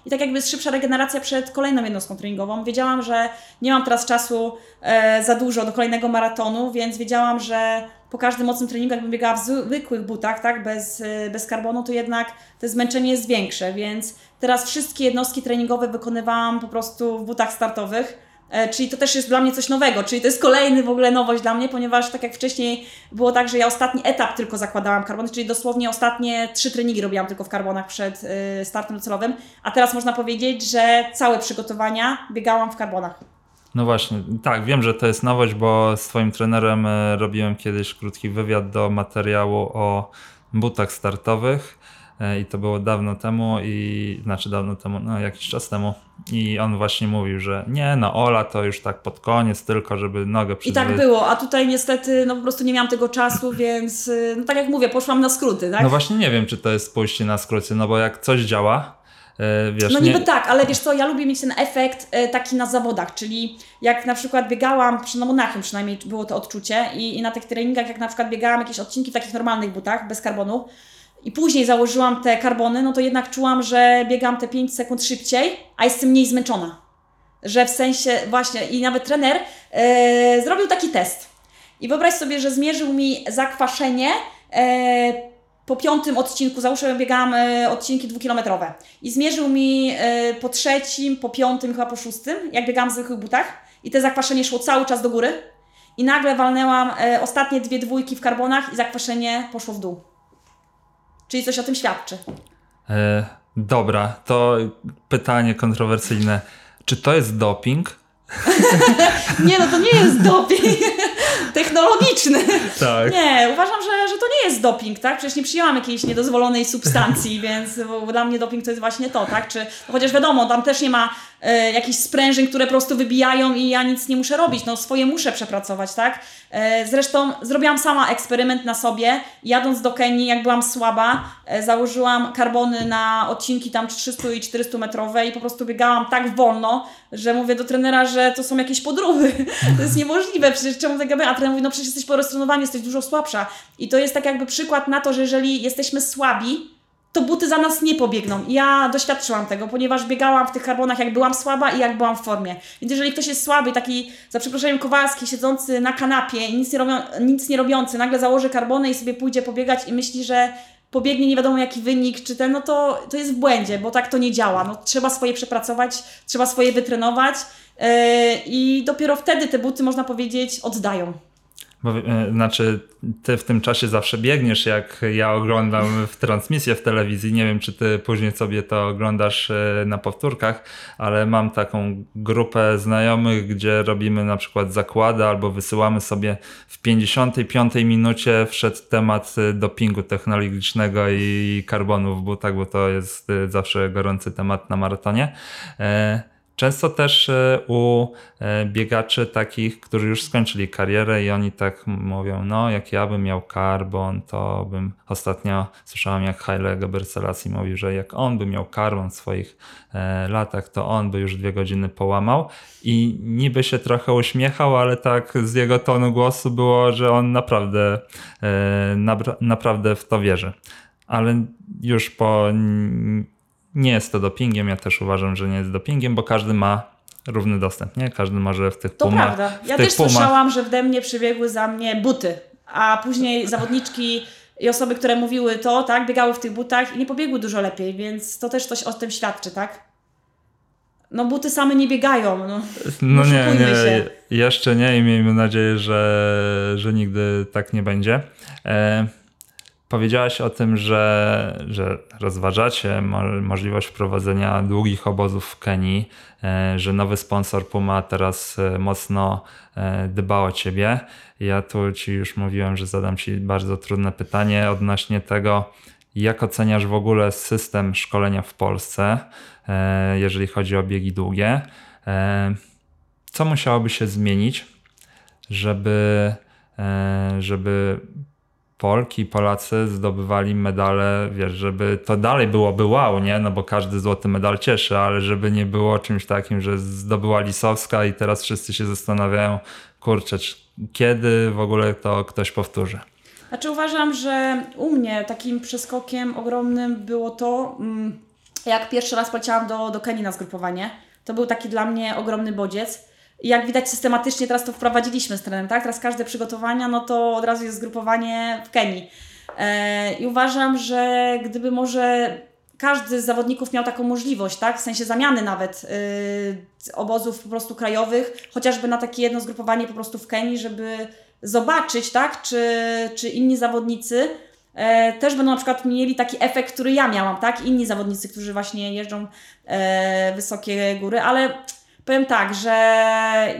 Speaker 3: I tak jakby jest szybsza regeneracja przed kolejną jednostką treningową. Wiedziałam, że nie mam teraz czasu e, za dużo do kolejnego maratonu, więc wiedziałam, że po każdym mocnym treningu, jakbym biegała w zwykłych butach, tak, bez, e, bez karbonu, to jednak to zmęczenie jest większe, więc teraz wszystkie jednostki treningowe wykonywałam po prostu w butach startowych. E, Czyli to też jest dla mnie coś nowego, czyli to jest kolejny w ogóle nowość dla mnie, ponieważ tak jak wcześniej było tak, że ja ostatni etap tylko zakładałam karbony, czyli dosłownie ostatnie trzy treningi robiłam tylko w karbonach przed y, startem docelowym, a teraz można powiedzieć, że całe przygotowania biegałam w karbonach.
Speaker 2: No właśnie, tak, wiem, że to jest nowość, bo z Twoim trenerem e, robiłem kiedyś krótki wywiad do materiału o butach startowych e, i to było dawno temu i znaczy dawno temu, no jakiś czas temu i on właśnie mówił, że nie, no Ola to już tak pod koniec tylko, żeby nogę
Speaker 3: I
Speaker 2: przyzwyczaić.
Speaker 3: tak było, a tutaj niestety no po prostu nie miałam tego czasu, więc y, no tak jak mówię, poszłam na skróty, tak?
Speaker 2: No właśnie nie wiem, czy to jest pójście na skróty, no bo jak coś działa, e, wiesz,
Speaker 3: No
Speaker 2: nie,
Speaker 3: niby tak, ale wiesz co, ja lubię mieć ten efekt e, taki na zawodach, czyli jak na przykład biegałam, przy no Monachium przynajmniej było to odczucie i, i na tych treningach, jak na przykład biegałam jakieś odcinki w takich normalnych butach, bez karbonu i później założyłam te karbony, no to jednak czułam, że biegam te 5 sekund szybciej, a jestem mniej zmęczona. Że w sensie właśnie i nawet trener e, zrobił taki test. I wyobraź sobie, że zmierzył mi zakwaszenie e, po piątym odcinku, załóżmy, e, odcinki dwukilometrowe. I zmierzył mi e, po trzecim, po piątym, chyba po szóstym, jak biegałam w zwykłych butach. I te zakwaszenie szło cały czas do góry. I nagle walnęłam e, ostatnie dwie dwójki w karbonach i zakwaszenie poszło w dół. Czyli coś o tym świadczy.
Speaker 2: e, dobra, to pytanie kontrowersyjne. Czy to jest doping?
Speaker 3: Nie, no to nie jest doping technologiczny.
Speaker 2: Tak.
Speaker 3: Nie, uważam, że, że to nie jest doping, tak? Przecież nie przyjęłam jakiejś niedozwolonej substancji, więc dla mnie doping to jest właśnie to, tak? Czy, no chociaż wiadomo, tam też nie ma e, jakichś sprężyn, które po prostu wybijają i ja nic nie muszę robić, no swoje muszę przepracować, tak? E, zresztą zrobiłam sama eksperyment na sobie, jadąc do Kenii, jak byłam słaba, e, założyłam karbony na odcinki tam 300 i 400 metrowe i po prostu biegałam tak wolno, że mówię do trenera, że to są jakieś podróby. To jest niemożliwe, przecież czemu tak? A trener mówi, no przecież jesteś poroztrenowany, jesteś dużo słabsza. I to jest tak jakby przykład na to, że jeżeli jesteśmy słabi, to buty za nas nie pobiegną. Ja doświadczyłam tego, ponieważ biegałam w tych karbonach, jak byłam słaba i jak byłam w formie. Więc jeżeli ktoś jest słaby, taki za przeproszeniem Kowalski, siedzący na kanapie nic nie, robią, nic nie robiący, nagle założy karbony i sobie pójdzie pobiegać i myśli, że pobiegnie nie wiadomo jaki wynik, czy ten, no to, to jest w błędzie, bo tak to nie działa. No, trzeba swoje przepracować, trzeba swoje wytrenować yy, i dopiero wtedy te buty, można powiedzieć, oddają.
Speaker 2: Bo, e, znaczy, ty w tym czasie zawsze biegniesz, jak ja oglądam w transmisję w telewizji. Nie wiem, czy ty później sobie to oglądasz e, na powtórkach, ale mam taką grupę znajomych, gdzie robimy na przykład zakłady albo wysyłamy sobie w 55 minucie wszedł temat e, dopingu technologicznego i karbonu w butach, bo to jest zawsze gorący temat na maratonie. Często też e, u e, biegaczy takich, którzy już skończyli karierę i oni tak mówią, no jak ja bym miał karbon, to bym ostatnio słyszałem jak Haile Gebrselassie mówił, że jak on by miał karbon w swoich e, latach, to on by już dwie godziny połamał i niby się trochę uśmiechał, ale tak z jego tonu głosu było, że on naprawdę, naprawdę w to wierzy. Ale już po nie jest to dopingiem, ja też uważam, że nie jest dopingiem, bo każdy ma równy dostęp, nie? Każdy może w tych
Speaker 3: to
Speaker 2: pumach...
Speaker 3: To prawda. Ja też pumach... słyszałam, że wde mnie przybiegły za mnie buty, a później zawodniczki i osoby, które mówiły to, tak, biegały w tych butach i nie pobiegły dużo lepiej, więc to też coś o tym świadczy, tak? No buty same nie biegają. No,
Speaker 2: no nie, nie, się. jeszcze nie i miejmy nadzieję, że, że nigdy tak nie będzie. E Powiedziałaś o tym, że, że rozważacie możliwość wprowadzenia długich obozów w Kenii, e, że nowy sponsor Puma teraz e, mocno e, dba o ciebie. Ja tu ci już mówiłem, że zadam ci bardzo trudne pytanie odnośnie tego, jak oceniasz w ogóle system szkolenia w Polsce, jeżeli chodzi o biegi długie. Co musiałoby się zmienić, żeby, żeby Polki Polacy zdobywali medale, wiesz, żeby to dalej byłoby wow, nie? No bo każdy złoty medal cieszy, ale żeby nie było czymś takim, że zdobyła Lisowska i teraz wszyscy się zastanawiają, kurczę, kiedy w ogóle to ktoś powtórzy.
Speaker 3: Znaczy uważam, że u mnie takim przeskokiem ogromnym było to, mm, jak pierwszy raz poleciałam do, do Kenii na zgrupowanie. To był taki dla mnie ogromny bodziec i jak widać systematycznie teraz to wprowadziliśmy z trenem, tak? Teraz każde przygotowania, no to od razu jest zgrupowanie w Kenii. E, I uważam, że gdyby może każdy z zawodników miał taką możliwość, tak? W sensie zamiany nawet yy, obozów po prostu krajowych, chociażby na takie jedno zgrupowanie po prostu w Kenii, żeby zobaczyć, tak? Czy, czy inni zawodnicy e, też będą na przykład mieli taki efekt, który ja miałam, tak? Inni zawodnicy, którzy właśnie jeżdżą e, wysokie góry, ale Powiem tak, że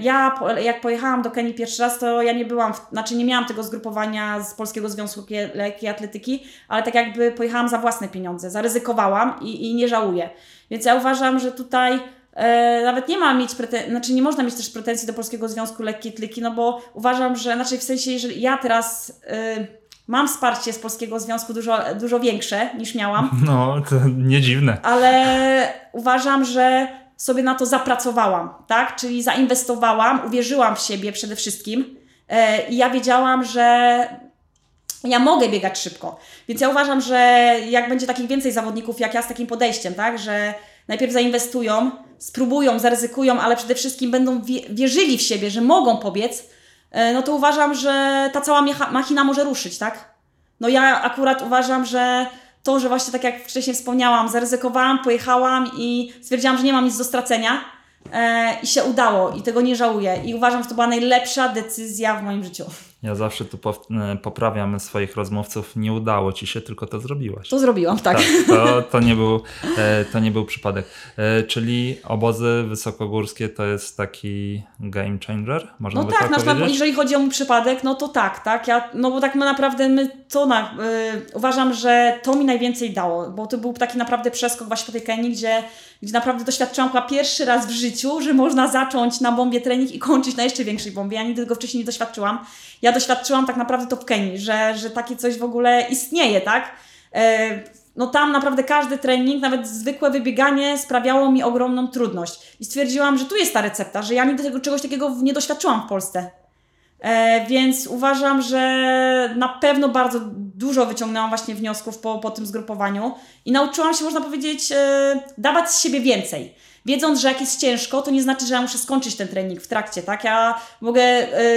Speaker 3: ja jak pojechałam do Kenii pierwszy raz, to ja nie byłam, w, znaczy nie miałam tego zgrupowania z Polskiego Związku Lekkiej Atletyki, ale tak jakby pojechałam za własne pieniądze, zaryzykowałam i, i nie żałuję. Więc ja uważam, że tutaj e, nawet nie ma mieć pretensji, znaczy nie można mieć też pretensji do Polskiego Związku Lekkiej Atletyki, no bo uważam, że, znaczy w sensie, jeżeli ja teraz... E, mam wsparcie z Polskiego Związku dużo, dużo większe niż miałam.
Speaker 2: No, to nie dziwne.
Speaker 3: Ale uważam, że sobie na to zapracowałam, tak? Czyli zainwestowałam, uwierzyłam w siebie przede wszystkim e, i ja wiedziałam, że ja mogę biegać szybko. Więc ja uważam, że jak będzie takich więcej zawodników jak ja z takim podejściem, tak? Że najpierw zainwestują, spróbują, zaryzykują, ale przede wszystkim będą wierzyli w siebie, że mogą pobiec, e, no to uważam, że ta cała machina może ruszyć, tak? No ja akurat uważam, że to, że właśnie tak jak wcześniej wspomniałam, zaryzykowałam, pojechałam i stwierdziłam, że nie mam nic do stracenia e, i się udało i tego nie żałuję i uważam, że to była najlepsza decyzja w moim życiu.
Speaker 2: Ja zawsze tu e, poprawiam swoich rozmówców. Nie udało ci się, tylko to zrobiłaś.
Speaker 3: To zrobiłam, tak. tak
Speaker 2: to, to, nie był, e, to nie był przypadek. E, czyli obozy wysokogórskie to jest taki game changer? Można
Speaker 3: no
Speaker 2: by
Speaker 3: tak,
Speaker 2: tak
Speaker 3: powiedzieć? jeżeli chodzi o mój przypadek, no to tak, tak. Ja, no bo tak naprawdę my to na, yy, uważam, że to mi najwięcej dało, bo to był taki naprawdę przeskok właśnie po tej Kenii, gdzie, gdzie naprawdę doświadczyłam chyba pierwszy raz w życiu, że można zacząć na bombie trening i kończyć na jeszcze większej bombie. Ja nigdy tego wcześniej nie doświadczyłam ja doświadczyłam tak naprawdę to w Kenii, że, że takie coś w ogóle istnieje, tak? E, no tam naprawdę każdy trening, nawet zwykłe wybieganie sprawiało mi ogromną trudność. I stwierdziłam, że tu jest ta recepta, że ja nigdy tego, czegoś takiego nie doświadczyłam w Polsce. E, więc uważam, że na pewno bardzo dużo wyciągnęłam właśnie wniosków po, po tym zgrupowaniu i nauczyłam się, można powiedzieć, e, dawać z siebie więcej wiedząc, że jak jest ciężko, to nie znaczy, że ja muszę skończyć ten trening w trakcie, tak? Ja mogę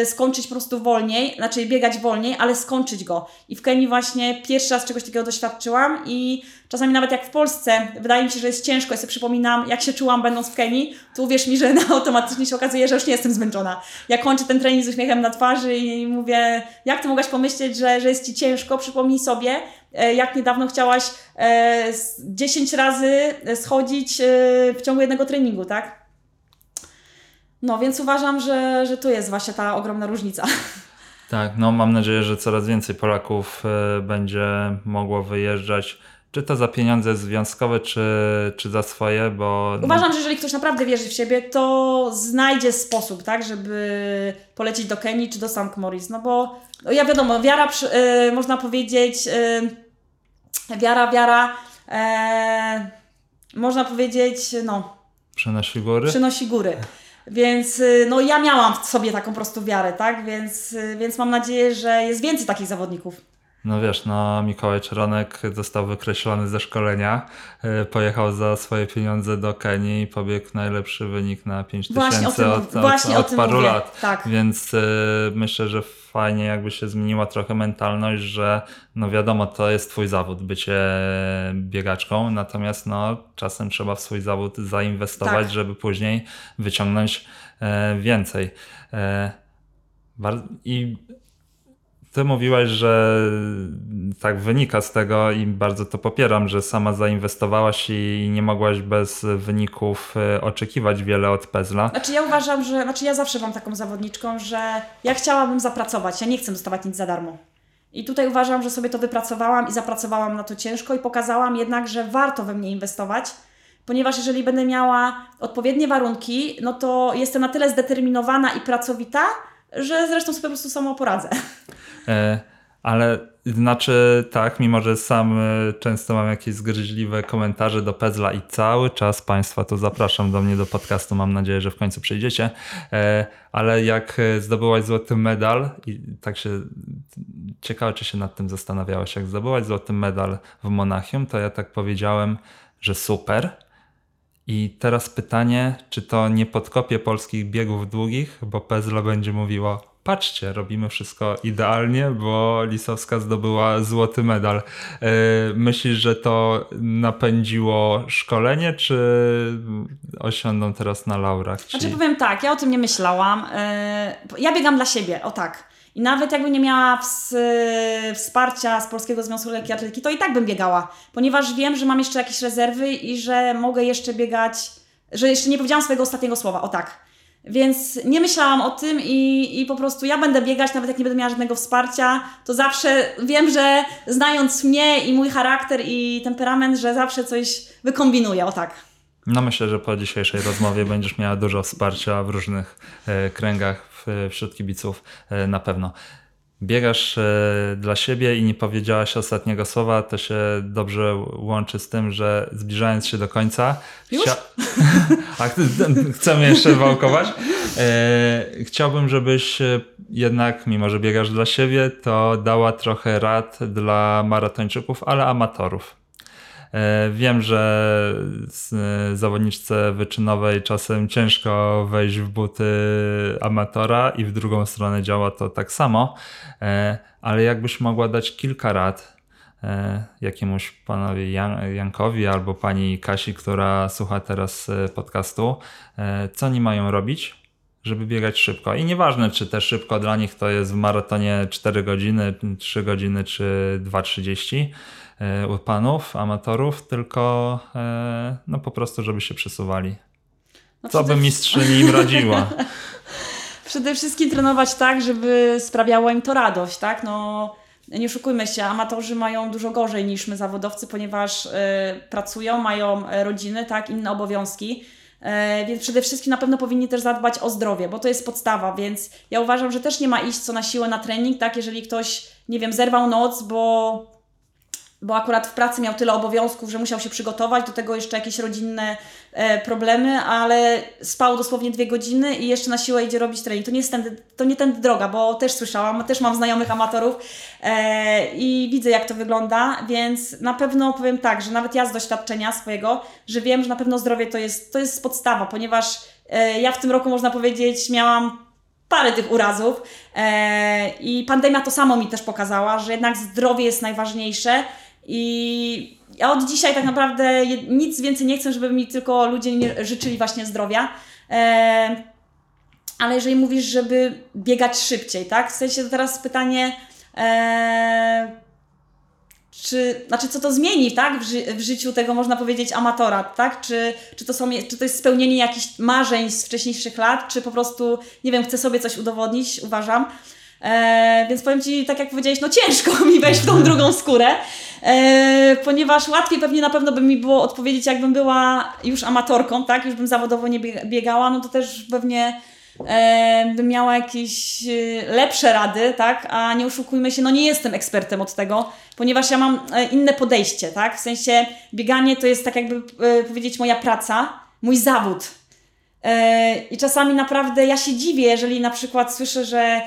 Speaker 3: y, skończyć po prostu wolniej, znaczy biegać wolniej, ale skończyć go. I w Kenii właśnie pierwszy raz czegoś takiego doświadczyłam i czasami nawet jak w Polsce wydaje mi się, że jest ciężko, ja sobie przypominam, jak się czułam będąc w Kenii, to uwierz mi, że automatycznie się okazuje, że już nie jestem zmęczona. Ja kończę ten trening z uśmiechem na twarzy i mówię, jak ty mogłaś pomyśleć, że, że jest ci ciężko? Przypomnij sobie, E, jak niedawno chciałaś 10 e, razy schodzić e, w ciągu jednego treningu, tak? No, więc uważam, że, że tu jest właśnie ta ogromna różnica.
Speaker 2: Tak, no mam nadzieję, że coraz więcej Polaków będzie mogło wyjeżdżać Czy to za pieniądze związkowe, czy, czy za swoje, bo...
Speaker 3: Uważam, że jeżeli ktoś naprawdę wierzy w siebie, to znajdzie sposób, tak, żeby polecieć do Kenii czy do St. Moritz, no bo no ja wiadomo, wiara, przy, y, można powiedzieć, y, wiara, wiara, e, można powiedzieć, no,
Speaker 2: Przynosi góry?
Speaker 3: przynosi góry. Więc no ja miałam w sobie taką prostą wiarę, tak? Więc, więc mam nadzieję, że jest więcej takich zawodników.
Speaker 2: No wiesz, no Mikołaj Czeronek został wykreślony ze szkolenia, y, pojechał za swoje pieniądze do Kenii i pobiegł najlepszy wynik na 5000
Speaker 3: Właśnie o tym,
Speaker 2: od, od,
Speaker 3: właśnie
Speaker 2: od
Speaker 3: o tym
Speaker 2: paru
Speaker 3: mówię.
Speaker 2: lat.
Speaker 3: Tak.
Speaker 2: Więc y, myślę, że fajnie jakby się zmieniła trochę mentalność, że no wiadomo, to jest twój zawód, bycie biegaczką, natomiast no czasem trzeba w swój zawód zainwestować,
Speaker 3: Tak.
Speaker 2: żeby później wyciągnąć e, więcej. E, bar- I ty mówiłaś, że tak wynika z tego i bardzo to popieram, że sama zainwestowałaś i nie mogłaś bez wyników e, oczekiwać wiele od Pezla.
Speaker 3: Znaczy ja uważam, że, znaczy ja zawsze mam taką zawodniczką, że ja chciałabym zapracować, ja nie chcę dostawać nic za darmo. I tutaj uważam, że sobie to wypracowałam i zapracowałam na to ciężko i pokazałam jednak, że warto we mnie inwestować, ponieważ jeżeli będę miała odpowiednie warunki, no to jestem na tyle zdeterminowana i pracowita, że zresztą sobie po prostu samo poradzę.
Speaker 2: E, ale znaczy tak, mimo że sam e, często mam jakieś zgryźliwe komentarze do Pezla i cały czas Państwa tu zapraszam do mnie do podcastu, mam nadzieję, że w końcu przyjdziecie, e, ale jak e, zdobyłaś złoty medal i tak się ciekawe, czy się nad tym zastanawiałaś, jak zdobyłaś złoty medal w Monachium, to ja tak powiedziałem, że super. I teraz pytanie, czy to nie podkopie polskich biegów długich, bo Pezlo będzie mówiło, patrzcie, robimy wszystko idealnie, bo Lisowska zdobyła złoty medal. Yy, myślisz, że to napędziło szkolenie, czy osiądą teraz na laurach? Ci...
Speaker 3: Znaczy powiem tak, ja o tym nie myślałam. Yy, Ja biegam dla siebie, o tak. I nawet jakbym nie miała ws- wsparcia z Polskiego Związku Lekkiej Atletyki, to i tak bym biegała, ponieważ wiem, że mam jeszcze jakieś rezerwy i że mogę jeszcze biegać, że jeszcze nie powiedziałam swojego ostatniego słowa, o tak. Więc nie myślałam o tym i, i po prostu ja będę biegać, nawet jak nie będę miała żadnego wsparcia, to zawsze wiem, że znając mnie i mój charakter i temperament, że zawsze coś wykombinuję, o tak.
Speaker 2: No myślę, że po dzisiejszej rozmowie będziesz miała dużo wsparcia w różnych e, kręgach wśród kibiców e, na pewno. Biegasz e, dla siebie i nie powiedziałaś ostatniego słowa, to się dobrze łączy z tym, że zbliżając się do końca.
Speaker 3: Już?
Speaker 2: A ch- chcemy jeszcze wałkować. E, chciałbym, żebyś e, jednak, mimo że biegasz dla siebie, to dała trochę rad dla maratończyków, ale amatorów. E, Wiem, że e, zawodniczce wyczynowej czasem ciężko wejść w buty amatora i w drugą stronę działa to tak samo, e, ale jakbyś mogła dać kilka rad jakiemuś panowi Jan, Jankowi albo pani Kasi, która słucha teraz podcastu, co oni mają robić, żeby biegać szybko. I nieważne, czy te szybko dla nich to jest w maratonie 4 godziny, 3 godziny czy 2.30 e, u panów, amatorów, tylko e, no po prostu, żeby się przesuwali.
Speaker 3: No
Speaker 2: Co by mistrzyni im radziła?
Speaker 3: Przede wszystkim trenować tak, żeby sprawiało im to radość, tak? No, nie oszukujmy się, amatorzy mają dużo gorzej niż my zawodowcy, ponieważ y, pracują, mają e, rodziny, tak, inne obowiązki. E, więc przede wszystkim na pewno powinni też zadbać o zdrowie, bo to jest podstawa, więc ja uważam, że też nie ma iść co na siłę na trening, tak, jeżeli ktoś, nie wiem, zerwał noc, bo bo akurat w pracy miał tyle obowiązków, że musiał się przygotować, do tego jeszcze jakieś rodzinne e, problemy, ale spał dosłownie dwie godziny i jeszcze na siłę idzie robić trening. To nie jest tędy, to nie tędy droga, bo też słyszałam, też mam znajomych amatorów e, i widzę jak to wygląda, więc na pewno powiem tak, że nawet ja z doświadczenia swojego, że wiem, że na pewno zdrowie to jest, to jest podstawa, ponieważ e, ja w tym roku można powiedzieć miałam parę tych urazów e, i pandemia to samo mi też pokazała, że jednak zdrowie jest najważniejsze i ja od dzisiaj tak naprawdę nic więcej nie chcę, żeby mi tylko ludzie nie życzyli właśnie zdrowia. Ale jeżeli mówisz, żeby biegać szybciej, tak? W sensie teraz pytanie, czy, znaczy co to zmieni, tak? W, ży- w życiu tego można powiedzieć amatora, tak? Czy, czy, to są, czy to jest spełnienie jakichś marzeń z wcześniejszych lat, czy po prostu, nie wiem, chcę sobie coś udowodnić, uważam. E, więc powiem Ci, tak jak powiedziałeś, no ciężko mi wejść w tą drugą skórę, e, ponieważ łatwiej pewnie na pewno by mi było odpowiedzieć, jakbym była już amatorką, tak, już bym zawodowo nie bieg- biegała, no to też pewnie e, bym miała jakieś e, lepsze rady, tak, a nie oszukujmy się, no nie jestem ekspertem od tego, ponieważ ja mam e, inne podejście, tak, w sensie bieganie to jest tak jakby e, powiedzieć moja praca, mój zawód, I czasami naprawdę ja się dziwię, jeżeli na przykład słyszę, że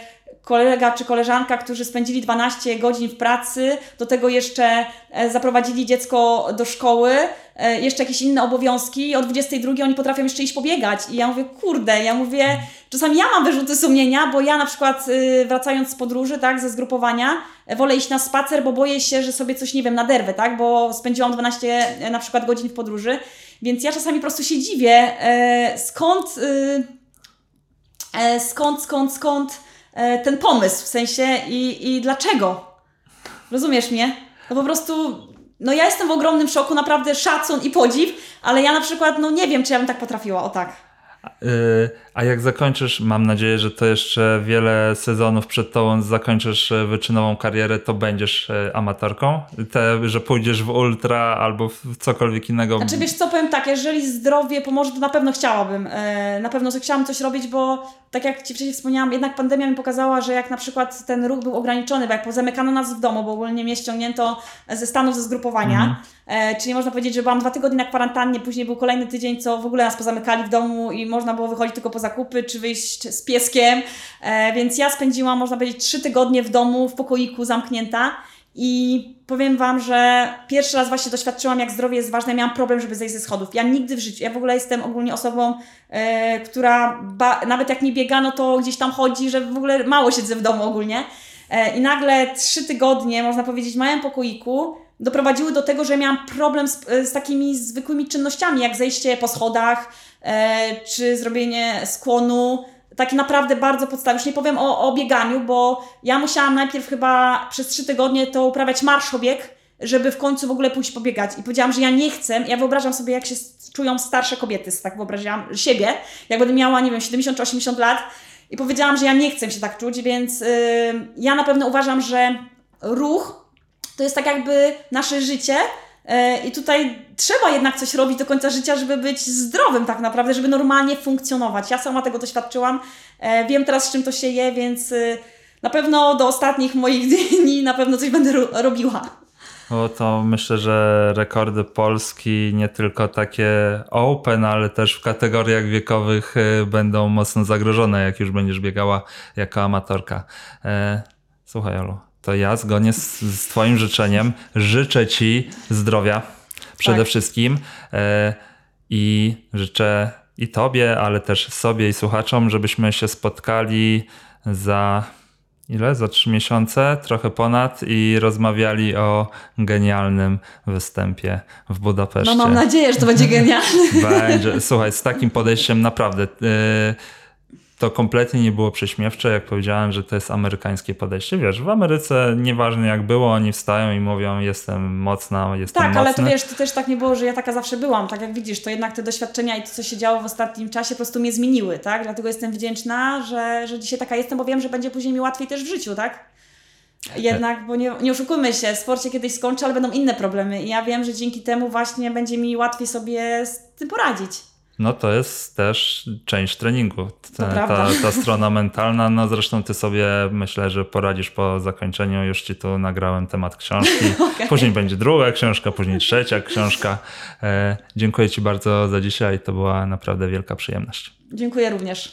Speaker 3: kolega czy koleżanka, którzy spędzili 12 godzin w pracy, do tego jeszcze e, zaprowadzili dziecko do szkoły, e, jeszcze jakieś inne obowiązki, i o 22 oni potrafią jeszcze iść pobiegać. I ja mówię, kurde, ja mówię, czasami ja mam wyrzuty sumienia, bo ja na przykład y, wracając z podróży, tak, ze zgrupowania, e, wolę iść na spacer, bo boję się, że sobie coś, nie wiem, naderwę, tak, bo spędziłam 12 e, na przykład godzin w podróży, więc ja czasami po prostu się dziwię, skąd, y, skąd, skąd, skąd e, ten pomysł, w sensie i, i dlaczego. Rozumiesz mnie? No po prostu, no ja jestem w ogromnym szoku, naprawdę szacun i podziw, ale ja na przykład, no nie wiem, czy ja bym tak potrafiła, o tak.
Speaker 2: Y, A jak zakończysz, mam nadzieję, że to jeszcze wiele sezonów przed tobą zakończysz e, wyczynową karierę, to będziesz e, amatorką? Te, że pójdziesz w ultra albo w cokolwiek innego.
Speaker 3: Znaczy wiesz co, powiem tak, jeżeli zdrowie pomoże, to na pewno chciałabym. E, na pewno chciałam coś robić, bo tak jak Ci wcześniej wspomniałam, jednak pandemia mi pokazała, że jak na przykład ten ruch był ograniczony, bo jak pozamykano nas w domu, bo ogólnie mnie ściągnięto ze Stanów ze zgrupowania, e, czyli można powiedzieć, że byłam dwa tygodnie na kwarantannie, później był kolejny tydzień, co w ogóle nas pozamykali w domu i można było wychodzić tylko po zakupy, czy wyjść z pieskiem, e, więc ja spędziłam, można powiedzieć, trzy tygodnie w domu, w pokoiku zamknięta i powiem Wam, że pierwszy raz właśnie doświadczyłam, jak zdrowie jest ważne. Miałam problem, żeby zejść ze schodów. Ja nigdy w życiu, ja w ogóle jestem ogólnie osobą, e, która ba, nawet jak nie biega, no to gdzieś tam chodzi, że w ogóle mało siedzę w domu ogólnie. E, I nagle trzy tygodnie, można powiedzieć, w małym pokoiku doprowadziły do tego, że miałam problem z, z takimi zwykłymi czynnościami, jak zejście po schodach, e, czy zrobienie skłonu, takie naprawdę bardzo podstawowe. Już nie powiem o, o bieganiu, bo ja musiałam najpierw chyba przez trzy tygodnie to uprawiać marszobieg, żeby w końcu w ogóle pójść pobiegać. I powiedziałam, że ja nie chcę. Ja wyobrażam sobie, jak się czują starsze kobiety, tak wyobraziłam siebie, jak będę miała, nie wiem, 70 czy 80 lat. I powiedziałam, że ja nie chcę się tak czuć, więc yy, ja na pewno uważam, że ruch to jest tak jakby nasze życie. E, I tutaj trzeba jednak coś robić do końca życia, żeby być zdrowym tak naprawdę, żeby normalnie funkcjonować. Ja sama tego doświadczyłam, e, wiem teraz z czym to się je, więc y, na pewno do ostatnich moich dni na pewno coś będę ro- robiła.
Speaker 2: Bo to myślę, że rekordy Polski nie tylko takie open, ale też w kategoriach wiekowych e, będą mocno zagrożone, jak już będziesz biegała jako amatorka. E, Słuchaj, Olu, to ja zgodnie z, z Twoim życzeniem życzę Ci zdrowia przede
Speaker 3: Tak.
Speaker 2: wszystkim e, i życzę i Tobie, ale też sobie i słuchaczom, żebyśmy się spotkali za ile? Za trzy miesiące, trochę ponad i rozmawiali o genialnym występie w Budapeszcie.
Speaker 3: No mam nadzieję, że to będzie genialne.
Speaker 2: Będzie. Słuchaj, z takim podejściem naprawdę yy, to kompletnie nie było prześmiewcze, jak powiedziałem, że to jest amerykańskie podejście. Wiesz, w Ameryce nieważne jak było, oni wstają i mówią jestem mocna, jestem
Speaker 3: Tak,
Speaker 2: mocny.
Speaker 3: ale to wiesz, to też tak nie było, że ja taka zawsze byłam. Tak jak widzisz, to jednak te doświadczenia i to, co się działo w ostatnim czasie, po prostu mnie zmieniły, tak? Dlatego jestem wdzięczna, że, że dzisiaj taka jestem, bo wiem, że będzie później mi łatwiej też w życiu, tak? Jednak, bo nie, nie oszukujmy się, sport się kiedyś skończy, ale będą inne problemy. I ja wiem, że dzięki temu właśnie będzie mi łatwiej sobie z tym poradzić.
Speaker 2: No to jest też część treningu. Ta, ta, ta strona mentalna, no zresztą ty sobie myślę, że poradzisz po zakończeniu. Już ci tu nagrałem temat książki.
Speaker 3: Okej.
Speaker 2: Później będzie druga książka, później trzecia książka. E, dziękuję ci bardzo za dzisiaj. To była naprawdę wielka przyjemność.
Speaker 3: Dziękuję również.